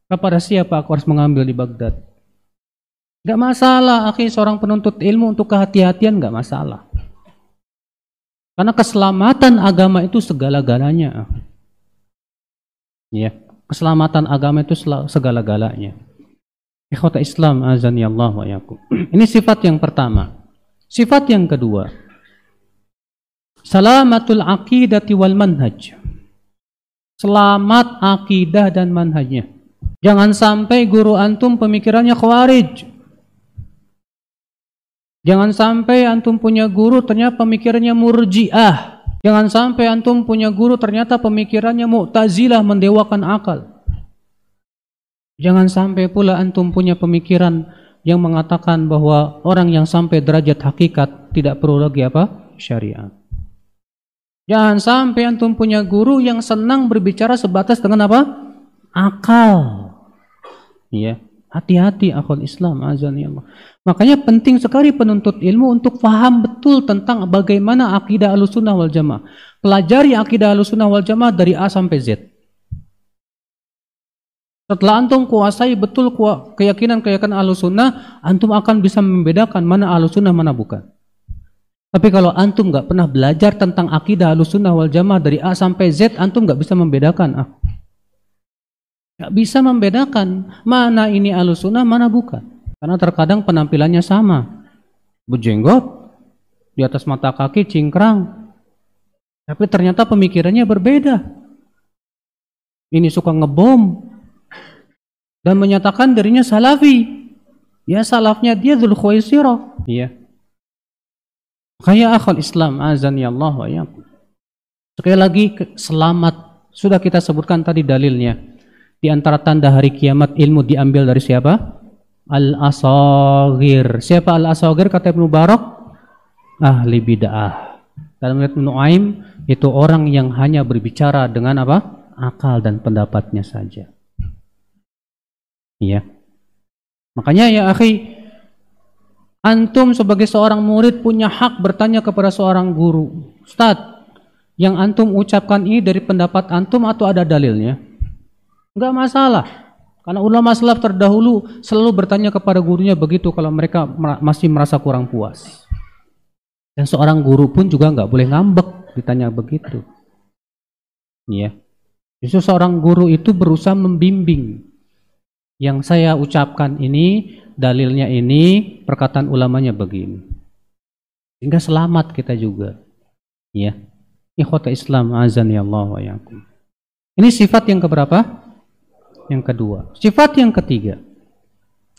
kepada siapa aku harus mengambil di Baghdad? Gak masalah, akhi seorang penuntut ilmu untuk kehati-hatian gak masalah. Karena keselamatan agama itu segala-galanya. Ya, keselamatan agama itu segala-galanya. Ikhwata Islam azan ya Allah wa. Ini sifat yang pertama. Sifat yang kedua. Salamatul aqidati wal manhaj. Selamat akidah dan manhajnya. Jangan sampai guru antum pemikirannya khawarij. Jangan sampai antum punya guru ternyata pemikirannya murjiah. Jangan sampai antum punya guru ternyata pemikirannya mu'tazilah mendewakan akal. Jangan sampai pula antum punya pemikiran yang mengatakan bahwa orang yang sampai derajat hakikat tidak perlu lagi apa? Syariat. Jangan sampai antum punya guru yang senang berbicara sebatas dengan apa? Akal. Ya. Hati-hati akal Islam azan ya Allah. Makanya penting sekali penuntut ilmu untuk faham betul tentang bagaimana akidah Ahlussunnah wal Jamaah. Pelajari akidah Ahlussunnah wal Jamaah dari A sampai Z. Setelah antum kuasai betul keyakinan-keyakinan Ahlussunnah, antum akan bisa membedakan mana Ahlussunnah mana bukan. Tapi kalau antum nggak pernah belajar tentang akidah Ahlussunnah wal Jamaah dari A sampai Z, antum nggak bisa membedakan. Ah, Gak bisa membedakan mana ini alusuna, mana bukan. Karena terkadang penampilannya sama. Berjenggot, di atas mata kaki cingkrang. Tapi ternyata pemikirannya berbeda. Ini suka ngebom. Dan menyatakan dirinya salafi. Ya salafnya dia Khuwaisirah. Iya. Kaya akal Islam azan ya Allah wa Sekali lagi selamat. Sudah kita sebutkan tadi dalilnya di antara tanda hari kiamat ilmu diambil dari siapa? Al-Asagir. Siapa Al-Asagir kata Ibnu Barak? Ahli bid'ah. Dalam Ibnu Nuaim itu orang yang hanya berbicara dengan apa? Akal dan pendapatnya saja. Iya. Makanya ya akhi, antum sebagai seorang murid punya hak bertanya kepada seorang guru. Ustaz, yang antum ucapkan ini dari pendapat antum atau ada dalilnya? Enggak masalah. Karena ulama salaf terdahulu selalu bertanya kepada gurunya begitu kalau mereka masih merasa kurang puas. Dan seorang guru pun juga enggak boleh ngambek ditanya begitu. Iya. Justru seorang guru itu berusaha membimbing. Yang saya ucapkan ini, dalilnya ini, perkataan ulamanya begini. Sehingga selamat kita juga. Ya. Ikhwata Islam azan ya Allah wa yakum. Ini sifat yang keberapa? Yang kedua. Sifat yang ketiga.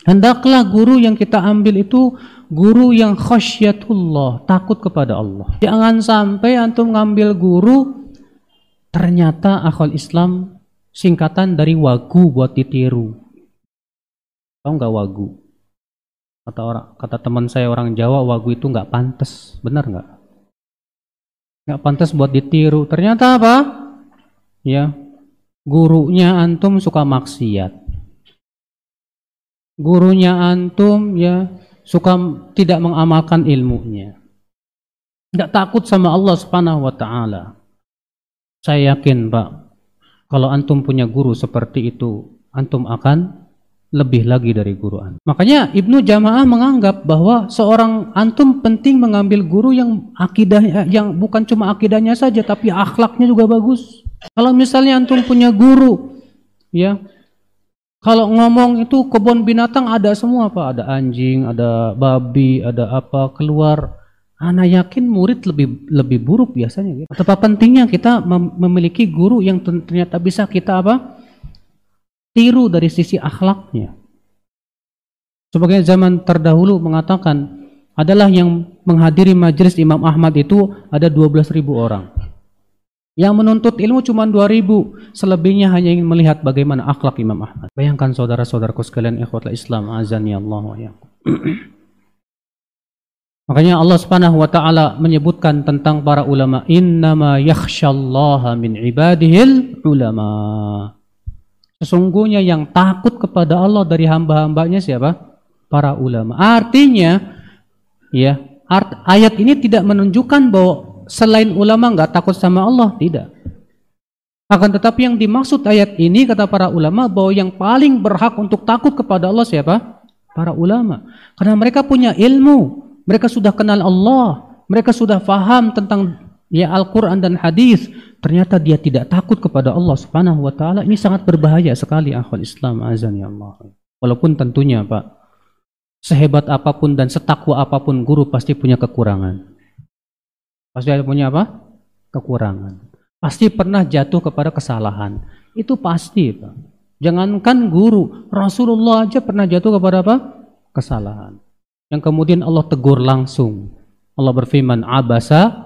Hendaklah guru yang kita ambil itu guru yang khasyatullah, takut kepada Allah. Jangan sampai antum ngambil guru Ternyata akal Islam singkatan dari wagu buat ditiru. Tahu nggak wagu? Kata orang, kata teman saya orang Jawa, wagu itu nggak pantas, benar nggak? Nggak pantas buat ditiru. Ternyata apa? Ya, gurunya antum suka maksiat. Gurunya antum ya suka tidak mengamalkan ilmunya. Nggak takut sama Allah Subhanahu wa taala. Saya yakin Pak, kalau antum punya guru seperti itu, antum akan lebih lagi dari guru antum. Makanya Ibnu Jamaah menganggap bahwa seorang antum penting mengambil guru yang akidah yang bukan cuma akidahnya saja tapi akhlaknya juga bagus. Kalau misalnya antum punya guru ya kalau ngomong itu kebun binatang ada semua Pak, ada anjing, ada babi, ada apa keluar Anak yakin murid lebih lebih buruk biasanya. Gitu. Betapa pentingnya kita mem memiliki guru yang ternyata bisa kita apa? Tiru dari sisi akhlaknya. Sebagai zaman terdahulu mengatakan adalah yang menghadiri majelis Imam Ahmad itu ada 12.000 orang. Yang menuntut ilmu cuma 2000, selebihnya hanya ingin melihat bagaimana akhlak Imam Ahmad. Bayangkan saudara-saudaraku sekalian ikhwatul Islam azani Allah wa Makanya Allah Subhanahu wa taala menyebutkan tentang para ulama, innama yakhsyallaha min ibadihil ulama. Sesungguhnya yang takut kepada Allah dari hamba-hambanya siapa? Para ulama. Artinya ya, art, ayat ini tidak menunjukkan bahwa selain ulama nggak takut sama Allah, tidak. Akan tetapi yang dimaksud ayat ini kata para ulama bahwa yang paling berhak untuk takut kepada Allah siapa? Para ulama. Karena mereka punya ilmu, mereka sudah kenal Allah, mereka sudah faham tentang ya Al-Quran dan hadis. Ternyata dia tidak takut kepada Allah Subhanahu wa taala. Ini sangat berbahaya sekali akhwal Islam azan ya Allah. Walaupun tentunya Pak, sehebat apa pun dan setakwa apa pun guru pasti punya kekurangan. Pasti ada punya apa? Kekurangan. Pasti pernah jatuh kepada kesalahan. Itu pasti, Pak. Jangankan guru, Rasulullah aja pernah jatuh kepada apa? Kesalahan yang kemudian Allah tegur langsung. Allah berfirman, "Abasa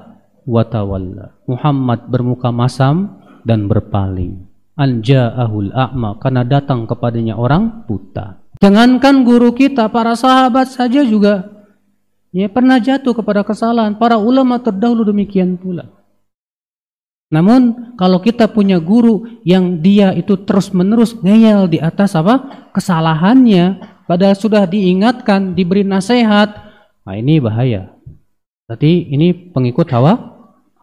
wa tawalla." Muhammad bermuka masam dan berpaling. Anja'ahul a'ma karena datang kepadanya orang buta. Jangankan guru kita, para sahabat saja juga ya pernah jatuh kepada kesalahan. Para ulama terdahulu demikian pula. Namun kalau kita punya guru yang dia itu terus-menerus ngeyel di atas apa? kesalahannya, padahal sudah diingatkan, diberi nasihat, nah ini bahaya. Berarti ini pengikut hawa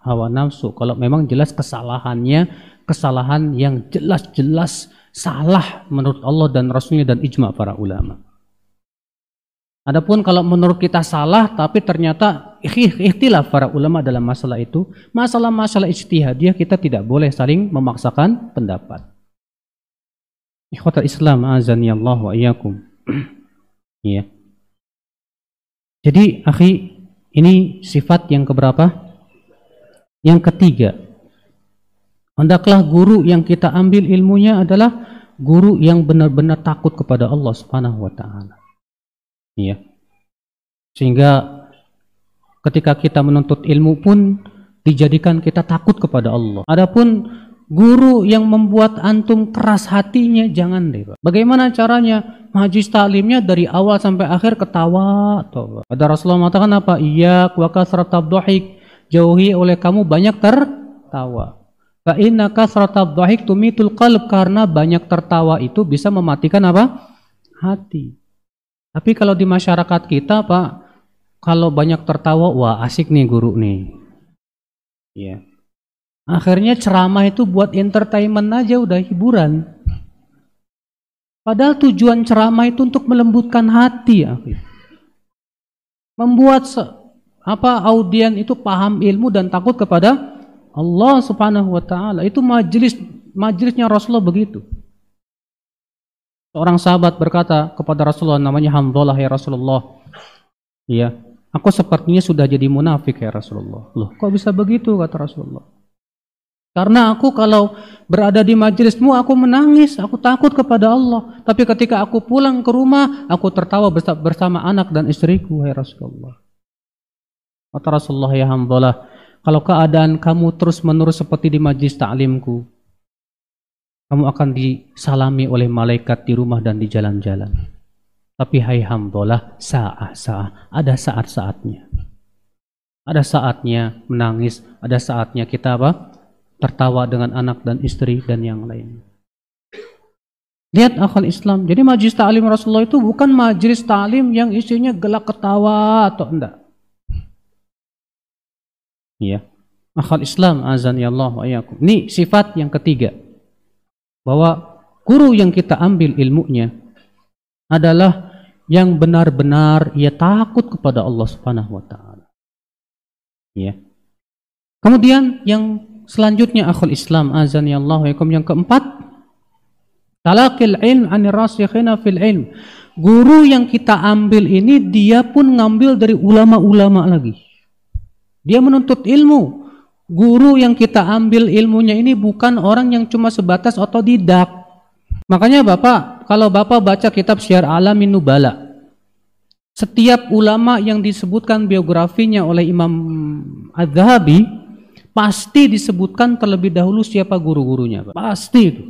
hawa nafsu. Kalau memang jelas kesalahannya, kesalahan yang jelas-jelas salah menurut Allah dan Rasulnya dan ijma para ulama. Adapun kalau menurut kita salah tapi ternyata ikhtilaf para ulama dalam masalah itu, masalah-masalah ijtihadiyah kita tidak boleh saling memaksakan pendapat. Ikhwatal Islam azani Allah wa iyyakum. Iya. Jadi, akhi, ini sifat yang keberapa? Yang ketiga. Hendaklah guru yang kita ambil ilmunya adalah guru yang benar-benar takut kepada Allah Subhanahu wa taala. Iya. Sehingga ketika kita menuntut ilmu pun dijadikan kita takut kepada Allah. Adapun guru yang membuat antum keras hatinya jangan deh Pak. Bagaimana caranya? Majlis taklimnya dari awal sampai akhir ketawa atau Ada Rasulullah mengatakan apa? Iya, wa kasratab dhahik. Jauhi oleh kamu banyak tertawa. Fa inna kasratab dhahik tumitul qalb karena banyak tertawa itu bisa mematikan apa? Hati. Tapi kalau di masyarakat kita, Pak, kalau banyak tertawa, wah asik nih guru nih. Ya. Akhirnya ceramah itu buat entertainment aja udah hiburan. Padahal tujuan ceramah itu untuk melembutkan hati, ya. Membuat apa audien itu paham ilmu dan takut kepada Allah Subhanahu wa taala. Itu majelis Majlisnya Rasulullah begitu. Seorang sahabat berkata kepada Rasulullah namanya Hamdalah ya Rasulullah. Iya, aku sepertinya sudah jadi munafik ya Rasulullah. Loh, kok bisa begitu kata Rasulullah? Karena aku kalau berada di majelismu aku menangis, aku takut kepada Allah. Tapi ketika aku pulang ke rumah, aku tertawa bersama anak dan istriku, ya Rasulullah. Kata Rasulullah ya hamdalah, kalau keadaan kamu terus menerus seperti di majlis ta'limku, kamu akan disalami oleh malaikat di rumah dan di jalan-jalan. Tapi hai hamdalah, sa'ah-sa'ah, ada saat-saatnya. Ada saatnya menangis, ada saatnya kita apa? tertawa dengan anak dan istri dan yang lain. Lihat akal Islam. Jadi majlis ta'lim Rasulullah itu bukan majlis ta'lim yang isinya gelak ketawa atau enggak. Iya. Akal Islam azan ya Allah wa Ini sifat yang ketiga. Bahwa guru yang kita ambil ilmunya adalah yang benar-benar ia takut kepada Allah Subhanahu wa taala. Ya. Kemudian yang Selanjutnya akhul Islam azan ya Allah yang keempat talaqil ilm anir rasikhina fil ilm. Guru yang kita ambil ini dia pun ngambil dari ulama-ulama lagi. Dia menuntut ilmu. Guru yang kita ambil ilmunya ini bukan orang yang cuma sebatas otodidak. Makanya Bapak, kalau Bapak baca kitab Syiar Alamin Nubala, setiap ulama yang disebutkan biografinya oleh Imam Az-Zahabi pasti disebutkan terlebih dahulu siapa guru-gurunya. Pasti itu.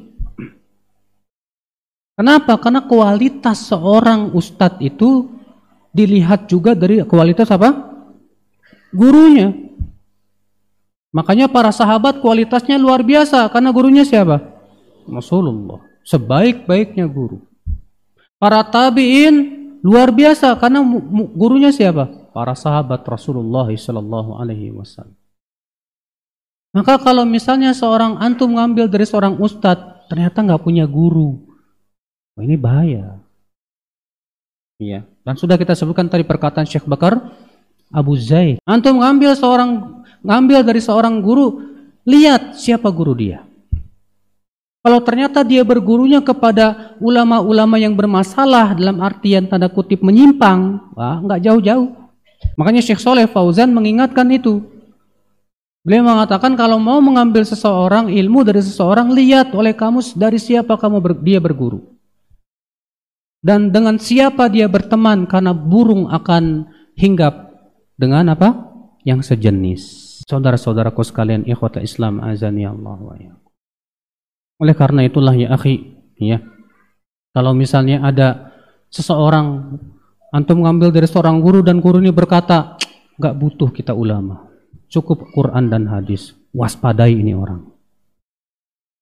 Kenapa? Karena kualitas seorang ustadz itu dilihat juga dari kualitas apa? Gurunya. Makanya para sahabat kualitasnya luar biasa karena gurunya siapa? Rasulullah. Sebaik-baiknya guru. Para tabi'in luar biasa karena gurunya siapa? Para sahabat Rasulullah sallallahu alaihi wasallam. Maka kalau misalnya seorang antum ngambil dari seorang ustadz, ternyata nggak punya guru. Oh, ini bahaya. Iya. Dan sudah kita sebutkan tadi perkataan Syekh Bakar Abu Zaid. Antum ngambil seorang ngambil dari seorang guru, lihat siapa guru dia. Kalau ternyata dia bergurunya kepada ulama-ulama yang bermasalah dalam artian tanda kutip menyimpang, wah nggak jauh-jauh. Makanya Syekh Soleh Fauzan mengingatkan itu. Beliau mengatakan kalau mau mengambil seseorang ilmu dari seseorang lihat oleh kamu dari siapa kamu ber, dia berguru. Dan dengan siapa dia berteman karena burung akan hinggap dengan apa? Yang sejenis. Saudara-saudaraku sekalian ikhwata Islam azani Allah wa. Oleh karena itulah ya akhi, ya. Kalau misalnya ada seseorang antum mengambil dari seorang guru dan guru ini berkata, nggak butuh kita ulama Cukup Quran dan hadis. Waspadai ini orang.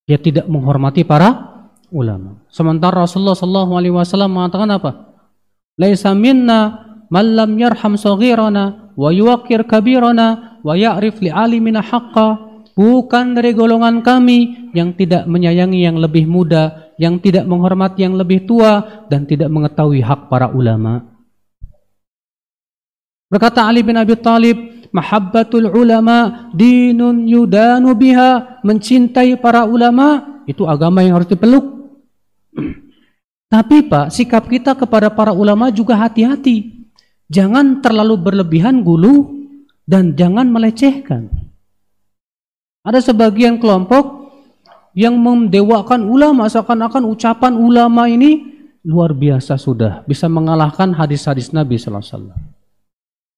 Dia tidak menghormati para ulama. Sementara Rasulullah Shallallahu Alaihi Wasallam mengatakan apa? Laisa minna man lam yarham saghirana wa yuwaqir kabirana wa ya'rif li alimina haqqa. Bukan dari golongan kami yang tidak menyayangi yang lebih muda, yang tidak menghormati yang lebih tua dan tidak mengetahui hak para ulama. Berkata Ali bin Abi Thalib, mahabbatul ulama dinun yudanu biha mencintai para ulama itu agama yang harus dipeluk tapi Pak sikap kita kepada para ulama juga hati-hati jangan terlalu berlebihan gulu dan jangan melecehkan ada sebagian kelompok yang mendewakan ulama seakan-akan ucapan ulama ini luar biasa sudah bisa mengalahkan hadis-hadis Nabi sallallahu alaihi wasallam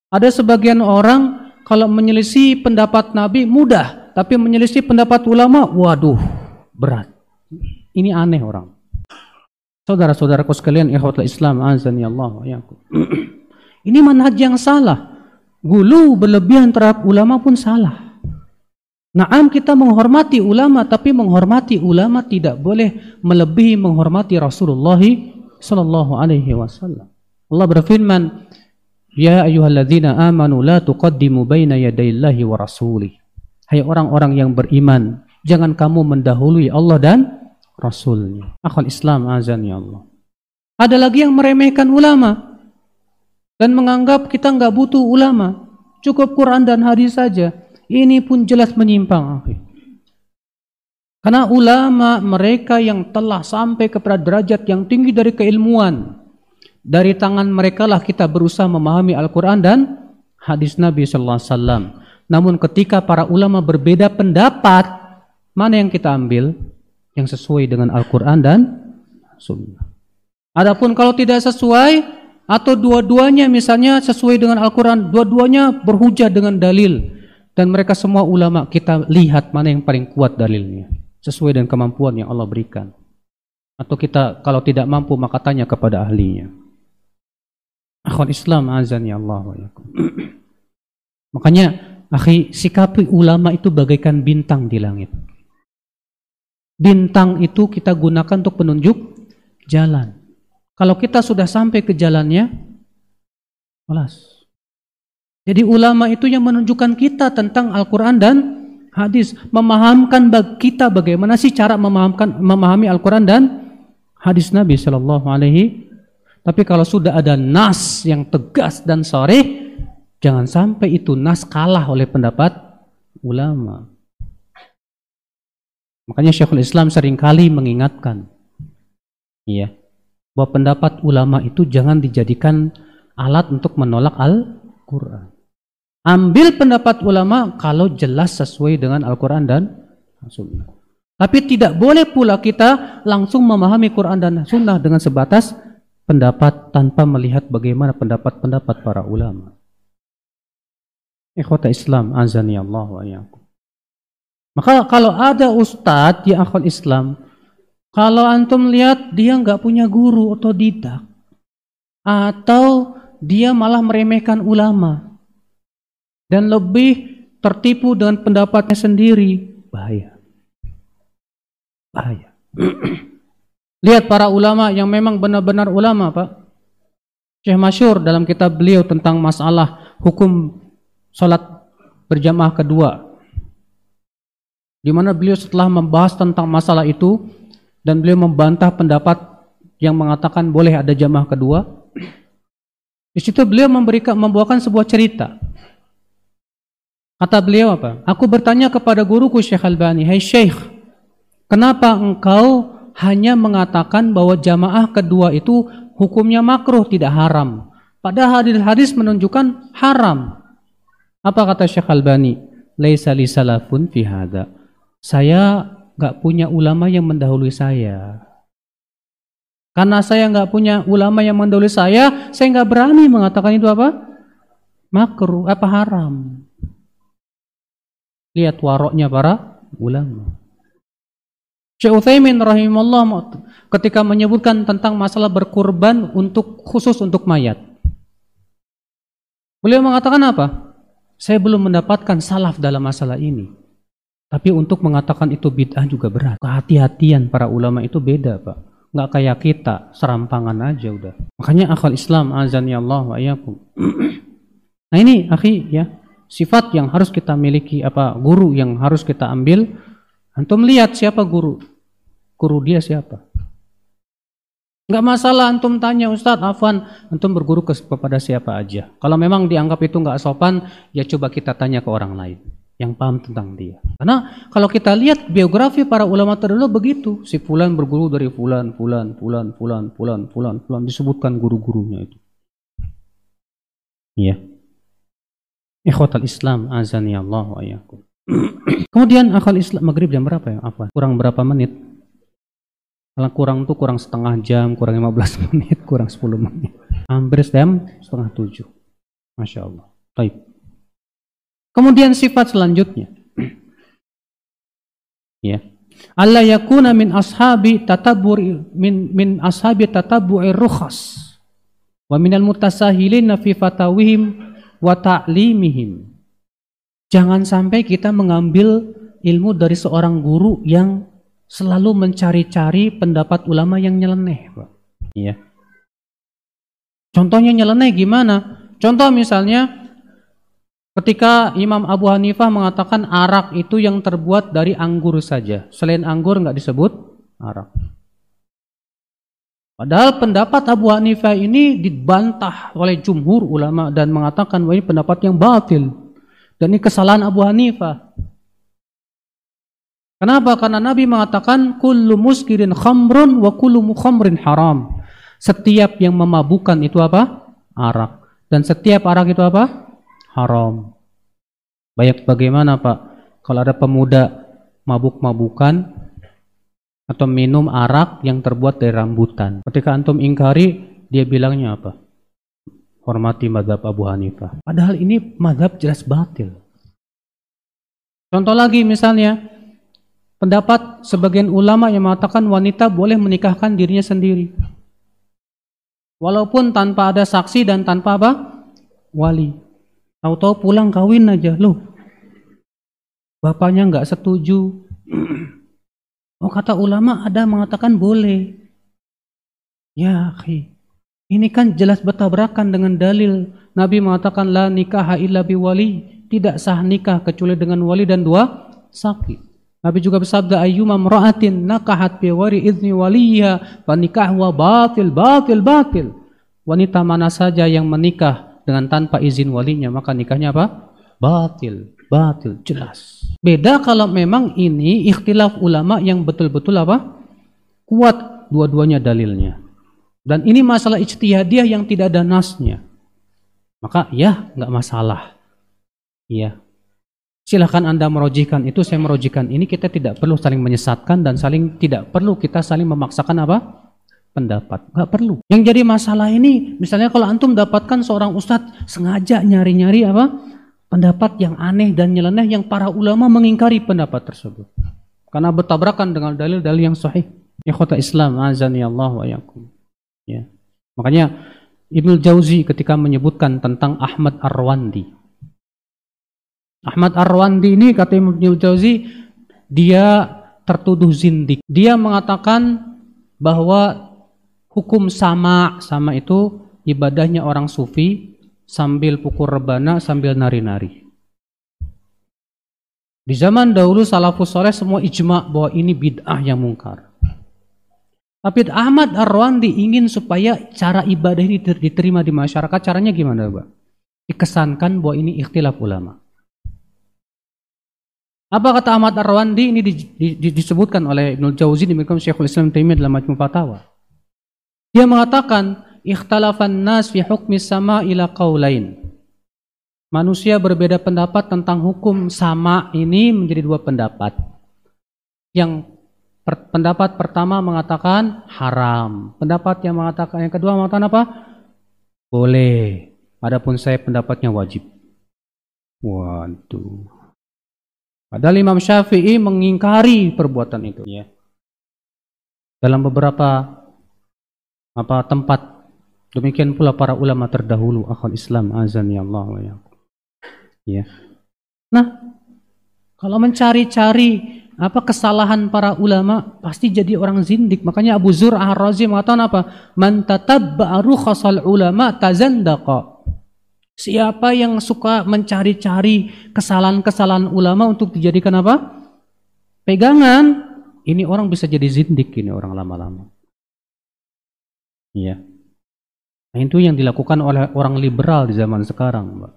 ada sebagian orang kalau menyelisih pendapat Nabi mudah, tapi menyelisih pendapat ulama, waduh, berat. Ini aneh orang. Saudara-saudaraku sekalian, ikhwatul Islam, Allah ya. Ini manhaj yang salah. Gulu berlebihan terhadap ulama pun salah. Naam kita menghormati ulama, tapi menghormati ulama tidak boleh melebihi menghormati Rasulullah sallallahu alaihi wasallam. Allah berfirman, Ya ayyuhalladzina amanu la tuqaddimu baina yadayillahi wa rasulih. Hai orang-orang yang beriman, jangan kamu mendahului Allah dan Rasulnya. Akhul Islam azan ya Allah. Ada lagi yang meremehkan ulama dan menganggap kita nggak butuh ulama, cukup Quran dan hadis saja. Ini pun jelas menyimpang. Karena ulama mereka yang telah sampai kepada derajat yang tinggi dari keilmuan. Dari tangan mereka lah kita berusaha memahami Al-Quran dan hadis Nabi Sallallahu Alaihi Wasallam. Namun ketika para ulama berbeda pendapat, mana yang kita ambil? Yang sesuai dengan Al-Quran dan Sunnah. Adapun kalau tidak sesuai atau dua-duanya misalnya sesuai dengan Al-Quran, dua-duanya berhujah dengan dalil dan mereka semua ulama kita lihat mana yang paling kuat dalilnya sesuai dengan kemampuan yang Allah berikan. Atau kita kalau tidak mampu maka tanya kepada ahlinya. Akhwan Islam azan ya Allah Makanya akhi sikapi ulama itu bagaikan bintang di langit. Bintang itu kita gunakan untuk penunjuk jalan. Kalau kita sudah sampai ke jalannya, alas. Jadi ulama itu yang menunjukkan kita tentang Al-Quran dan hadis, memahamkan kita bagaimana sih cara memahamkan memahami Al-Quran dan hadis Nabi Shallallahu Alaihi. Tapi kalau sudah ada nas yang tegas dan sore, jangan sampai itu nas kalah oleh pendapat ulama. Makanya Syekhul Islam sering kali mengingatkan, iya, bahwa pendapat ulama itu jangan dijadikan alat untuk menolak Al-Quran. Ambil pendapat ulama kalau jelas sesuai dengan Al-Quran dan Sunnah. Tapi tidak boleh pula kita langsung memahami Quran dan Sunnah dengan sebatas pendapat tanpa melihat bagaimana pendapat-pendapat para ulama. Ikhwata Islam, azani Allah wa Maka kalau ada ustadz di akal Islam, kalau antum lihat dia nggak punya guru atau didak, atau dia malah meremehkan ulama, dan lebih tertipu dengan pendapatnya sendiri, bahaya. Bahaya. Lihat para ulama yang memang benar-benar ulama, Pak. Syekh Masyur dalam kitab beliau tentang masalah hukum salat berjamaah kedua. Di mana beliau setelah membahas tentang masalah itu dan beliau membantah pendapat yang mengatakan boleh ada jamaah kedua. Di situ beliau memberikan membawakan sebuah cerita Kata beliau apa? Aku bertanya kepada guruku Syekh Albani, "Hai Syekh, kenapa engkau hanya mengatakan bahwa jamaah kedua itu hukumnya makruh tidak haram? Padahal hadis-hadis menunjukkan haram." Apa kata Syekh Albani? "Laisa li salafun fi hada." Saya nggak punya ulama yang mendahului saya. Karena saya nggak punya ulama yang mendahului saya, saya nggak berani mengatakan itu apa? Makruh, apa haram. Lihat waroknya para ulama. Syekh Utsaimin rahimahullah ketika menyebutkan tentang masalah berkurban untuk khusus untuk mayat. Beliau mengatakan apa? Saya belum mendapatkan salaf dalam masalah ini. Tapi untuk mengatakan itu bid'ah juga berat. Kehati-hatian para ulama itu beda, Pak. Nggak kayak kita, serampangan aja udah. Makanya akal Islam azan ya Allah wa Nah ini, akhi ya, sifat yang harus kita miliki apa guru yang harus kita ambil. Antum lihat siapa guru. Guru dia siapa? Nggak masalah antum tanya Ustadz Afwan antum berguru kepada siapa aja? Kalau memang dianggap itu nggak sopan ya coba kita tanya ke orang lain yang paham tentang dia karena kalau kita lihat biografi para ulama terdahulu begitu si fulan berguru dari fulan fulan fulan fulan fulan fulan fulan disebutkan guru-gurunya itu iya Ikhwatal Islam azani Allah wa. Kemudian akal Islam maghrib jam berapa ya? Apa? Kurang berapa menit? Kalau kurang tuh kurang setengah jam, kurang 15 menit, kurang 10 menit. Hampir jam setengah tujuh. Masya Allah. Baik. Kemudian sifat selanjutnya. ya. Allah yakuna min ashabi tatabur min min ashabi tatabu'ir rukhas wa minal mutasahilin fi fatawihim wa ta'limihim. Jangan sampai kita mengambil ilmu dari seorang guru yang selalu mencari-cari pendapat ulama yang nyeleneh, Pak. Iya. Contohnya nyeleneh gimana? Contoh misalnya ketika Imam Abu Hanifah mengatakan arak itu yang terbuat dari anggur saja. Selain anggur nggak disebut arak. Padahal pendapat Abu Hanifah ini dibantah oleh jumhur ulama dan mengatakan bahwa ini pendapat yang batil. Dan ini kesalahan Abu Hanifah. Kenapa? Karena Nabi mengatakan kullu muskirin khamrun wa kullu mukhamrin haram. Setiap yang memabukkan itu apa? Arak. Dan setiap arak itu apa? Haram. Baik bagaimana Pak? Kalau ada pemuda mabuk-mabukan atau minum arak yang terbuat dari rambutan. Ketika antum ingkari, dia bilangnya apa? Hormati madhab Abu Hanifah. Padahal ini madhab jelas batil. Contoh lagi misalnya, pendapat sebagian ulama yang mengatakan wanita boleh menikahkan dirinya sendiri. Walaupun tanpa ada saksi dan tanpa apa? Wali. Tahu-tahu pulang kawin aja. Loh, bapaknya nggak setuju. Oh kata ulama ada mengatakan boleh. Ya. Ini kan jelas bertabrakan dengan dalil. Nabi mengatakan la nikah illa wali. Tidak sah nikah kecuali dengan wali dan dua sakit. Nabi juga bersabda ayyuma mra'atin nakahat bi wari idzni waliya fa wa batil batil batil. Wanita mana saja yang menikah dengan tanpa izin walinya maka nikahnya apa? Batil, batil jelas. Beda kalau memang ini ikhtilaf ulama yang betul-betul apa? Kuat dua-duanya dalilnya. Dan ini masalah ijtihadiyah yang tidak ada nasnya. Maka ya nggak masalah. Iya, Silahkan Anda merojikan itu, saya merojikan ini, kita tidak perlu saling menyesatkan dan saling tidak perlu kita saling memaksakan apa? Pendapat. Gak perlu. Yang jadi masalah ini, misalnya kalau Antum dapatkan seorang ustadz sengaja nyari-nyari apa? Pendapat yang aneh dan nyeleneh yang para ulama mengingkari pendapat tersebut. Karena bertabrakan dengan dalil-dalil yang sahih. Ikhwata Islam, azani Allah wa yakum. Ya. Makanya Ibnu Jauzi ketika menyebutkan tentang Ahmad Arwandi, Ahmad Arwandi ini kata Imam Jauzi dia tertuduh zindik. Dia mengatakan bahwa hukum sama sama itu ibadahnya orang sufi sambil pukul rebana sambil nari-nari. Di zaman dahulu salafus soleh semua ijma bahwa ini bid'ah yang mungkar. Tapi Ahmad Arwandi ingin supaya cara ibadah ini diterima di masyarakat. Caranya gimana, Pak? Dikesankan bahwa ini ikhtilaf ulama. Apa kata Ahmad Ar-Rawandi ini di, di, di, disebutkan oleh Ibnu Jauzi demikian Syekhul Islam Taimiyah dalam Majmu' Fatawa. Dia mengatakan ikhtalafan nas fi hukmi sama ila qaulain. Manusia berbeda pendapat tentang hukum sama ini menjadi dua pendapat. Yang per, pendapat pertama mengatakan haram. Pendapat yang mengatakan yang kedua mengatakan apa? Boleh. Adapun saya pendapatnya wajib. Waduh. Padahal Imam Syafi'i mengingkari perbuatan itu ya. Dalam beberapa apa tempat demikian pula para ulama terdahulu akhul Islam azan ya Allah ya. Nah, kalau mencari-cari apa kesalahan para ulama pasti jadi orang zindik. Makanya Abu Zur Ar-Razi mengatakan apa? Man tatabba'a rukhasal ulama tazandaqa. Siapa yang suka mencari-cari kesalahan-kesalahan ulama untuk dijadikan apa? Pegangan. Ini orang bisa jadi zindik ini orang lama-lama. Iya. Nah, itu yang dilakukan oleh orang liberal di zaman sekarang, Mbak.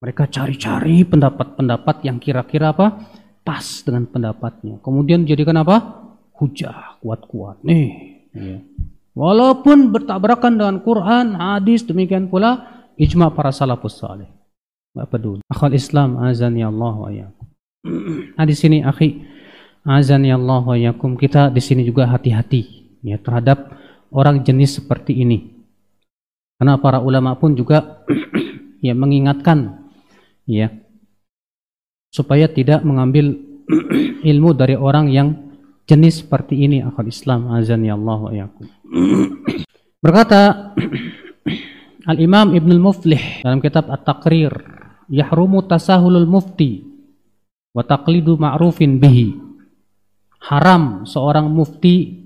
Mereka cari-cari pendapat-pendapat yang kira-kira apa? Pas dengan pendapatnya. Kemudian dijadikan apa? Hujah, kuat-kuat. Nih, iya. Walaupun bertabrakan dengan Quran, hadis, demikian pula ijma para salafus saleh. Enggak peduli. Akhul Islam azani Allah wa yakum. Nah di sini akhi azani Allah wa yakum kita di sini juga hati-hati ya terhadap orang jenis seperti ini. Karena para ulama pun juga ya mengingatkan ya supaya tidak mengambil ilmu dari orang yang jenis seperti ini akal Islam azan ya Allah wa. Berkata Al-Imam Ibn Al-Muflih dalam kitab At-Taqrir, yahrumu tasahulul mufti wa taqlidu ma'rufin bihi. Haram seorang mufti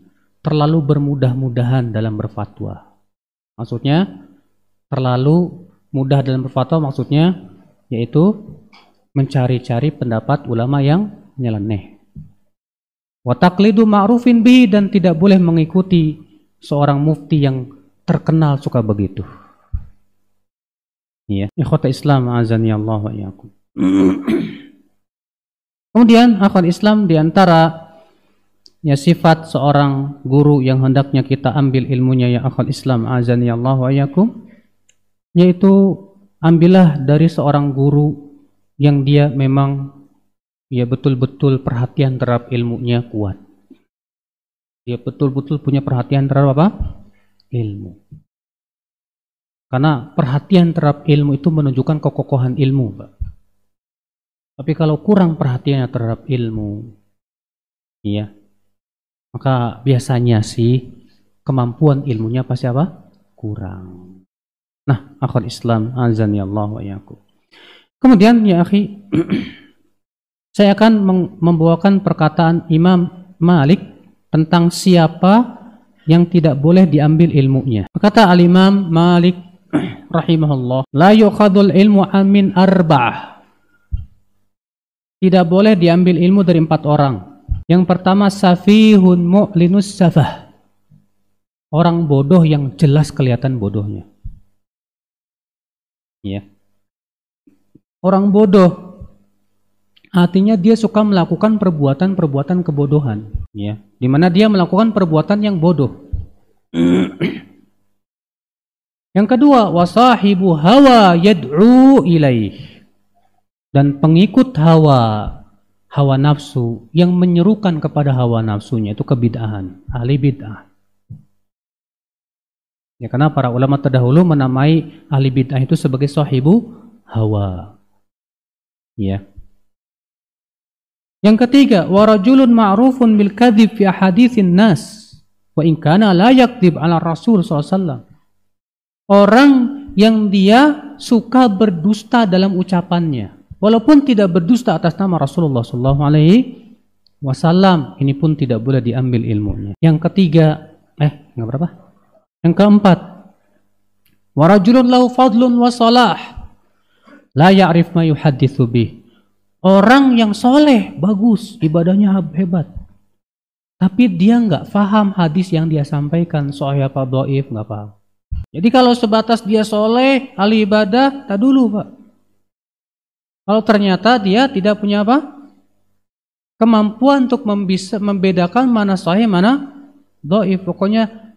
terlalu bermudah-mudahan dalam berfatwa. Maksudnya terlalu mudah dalam berfatwa maksudnya yaitu mencari-cari pendapat ulama yang nyeleneh. Wataklidu ma'rufin bihi dan tidak boleh mengikuti seorang mufti yang terkenal suka begitu. Ya, ikhwata Islam azani Allah wa iyyakum. Kemudian akal Islam di antara ya sifat seorang guru yang hendaknya kita ambil ilmunya ya akal Islam azan ya Allah wa yakum yaitu ambillah dari seorang guru yang dia memang ya betul-betul perhatian terhadap ilmunya kuat. Dia betul-betul punya perhatian terhadap apa? Ilmu. Karena perhatian terhadap ilmu itu menunjukkan kekokohan ilmu. Tapi kalau kurang perhatiannya terhadap ilmu, iya, maka biasanya sih kemampuan ilmunya pasti apa? Kurang. Nah, akal Islam azan ya Allah wa. Kemudian ya akhi, saya akan membawakan perkataan Imam Malik tentang siapa yang tidak boleh diambil ilmunya. Kata Al-Imam Malik rahimahullah, la yukhadul ilmu amin arba'ah tidak boleh diambil ilmu dari empat orang. Yang pertama safihun mu'linus safah. Orang bodoh yang jelas kelihatan bodohnya. Ya. Orang bodoh artinya dia suka melakukan perbuatan-perbuatan kebodohan, ya. Di mana dia melakukan perbuatan yang bodoh. yang kedua, wasahibu hawa yad'u ilaih dan pengikut hawa hawa nafsu yang menyerukan kepada hawa nafsunya itu kebid'ahan, ahli bid'ah. Ya karena para ulama terdahulu menamai ahli bid'ah itu sebagai sahibu hawa. Ya. Yang ketiga, warajulun ma'rufun bil kadzib fi haditsin nas wa in kana la yakdzib ala Rasul SAW. Orang yang dia suka berdusta dalam ucapannya walaupun tidak berdusta atas nama Rasulullah Sallallahu Alaihi Wasallam ini pun tidak boleh diambil ilmunya. Yang ketiga, eh nggak berapa? Yang keempat, warajulun lau fadlun wa salah la ya'rif ma yuhadithu bih. Orang yang soleh, bagus, ibadahnya hebat. Tapi dia nggak faham hadis yang dia sampaikan, soal apa doif, nggak paham. Jadi kalau sebatas dia soleh, ahli ibadah, tak dulu pak. Kalau ternyata dia tidak punya apa? Kemampuan untuk membedakan mana sahih, mana doif. Pokoknya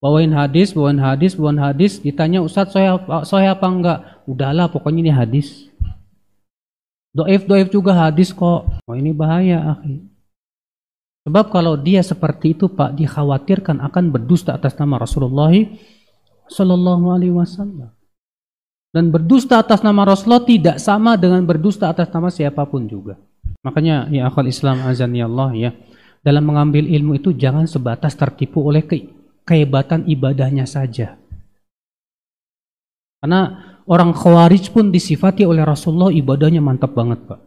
bawain hadis, bawain hadis, bawain hadis. Ditanya Ustadz sahih, sahih apa enggak? Udahlah pokoknya ini hadis. Doif, doif juga hadis kok. Oh ini bahaya akhi. Sebab kalau dia seperti itu Pak, dikhawatirkan akan berdusta atas nama Rasulullah Sallallahu Alaihi Wasallam. Dan berdusta atas nama Rasulullah tidak sama dengan berdusta atas nama siapa pun juga. Makanya ya akal Islam azan ya Allah ya. Dalam mengambil ilmu itu jangan sebatas tertipu oleh ke kehebatan ibadahnya saja. Karena orang khawarij pun disifati oleh Rasulullah ibadahnya mantap banget Pak.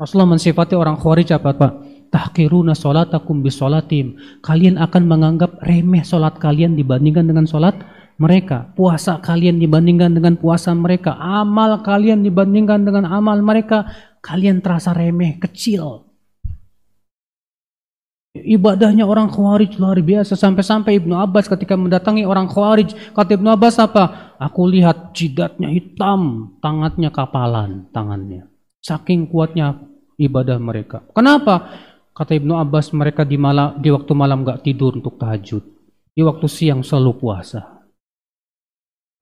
Rasulullah mensifati orang khawarij apa Pak? Tahkiruna solatakum bisolatim. Kalian akan menganggap remeh solat kalian dibandingkan dengan solat mereka, puasa kalian dibandingkan dengan puasa mereka, amal kalian dibandingkan dengan amal mereka, kalian terasa remeh, kecil. Ibadahnya orang Khawarij luar biasa sampai-sampai Ibnu Abbas ketika mendatangi orang Khawarij, kata Ibnu Abbas apa? Aku lihat jidatnya hitam, tangannya kapalan, tangannya. Saking kuatnya ibadah mereka. Kenapa? Kata Ibnu Abbas mereka di malam di waktu malam gak tidur untuk tahajud. Di waktu siang selalu puasa.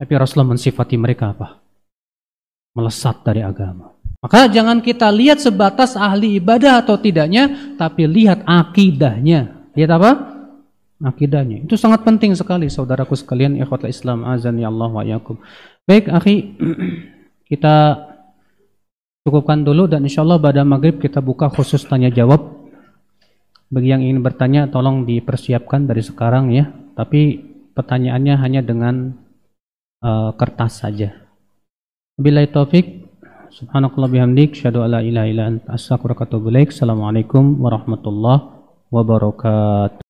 Tapi Rasulullah mensifati mereka apa? Melesat dari agama. Maka jangan kita lihat sebatas ahli ibadah atau tidaknya, tapi lihat akidahnya. Lihat apa? Akidahnya. Itu sangat penting sekali saudaraku sekalian ikhwatul Islam azan ya Allah wa yakum. Baik, akhi, kita cukupkan dulu dan insya Allah pada maghrib kita buka khusus tanya jawab. Bagi yang ingin bertanya tolong dipersiapkan dari sekarang ya. Tapi pertanyaannya hanya dengan uh, kertas saja. Bila taufik subhanakallah bihamdik syadu ala ilaha illa anta. Assalamualaikum warahmatullahi wabarakatuh.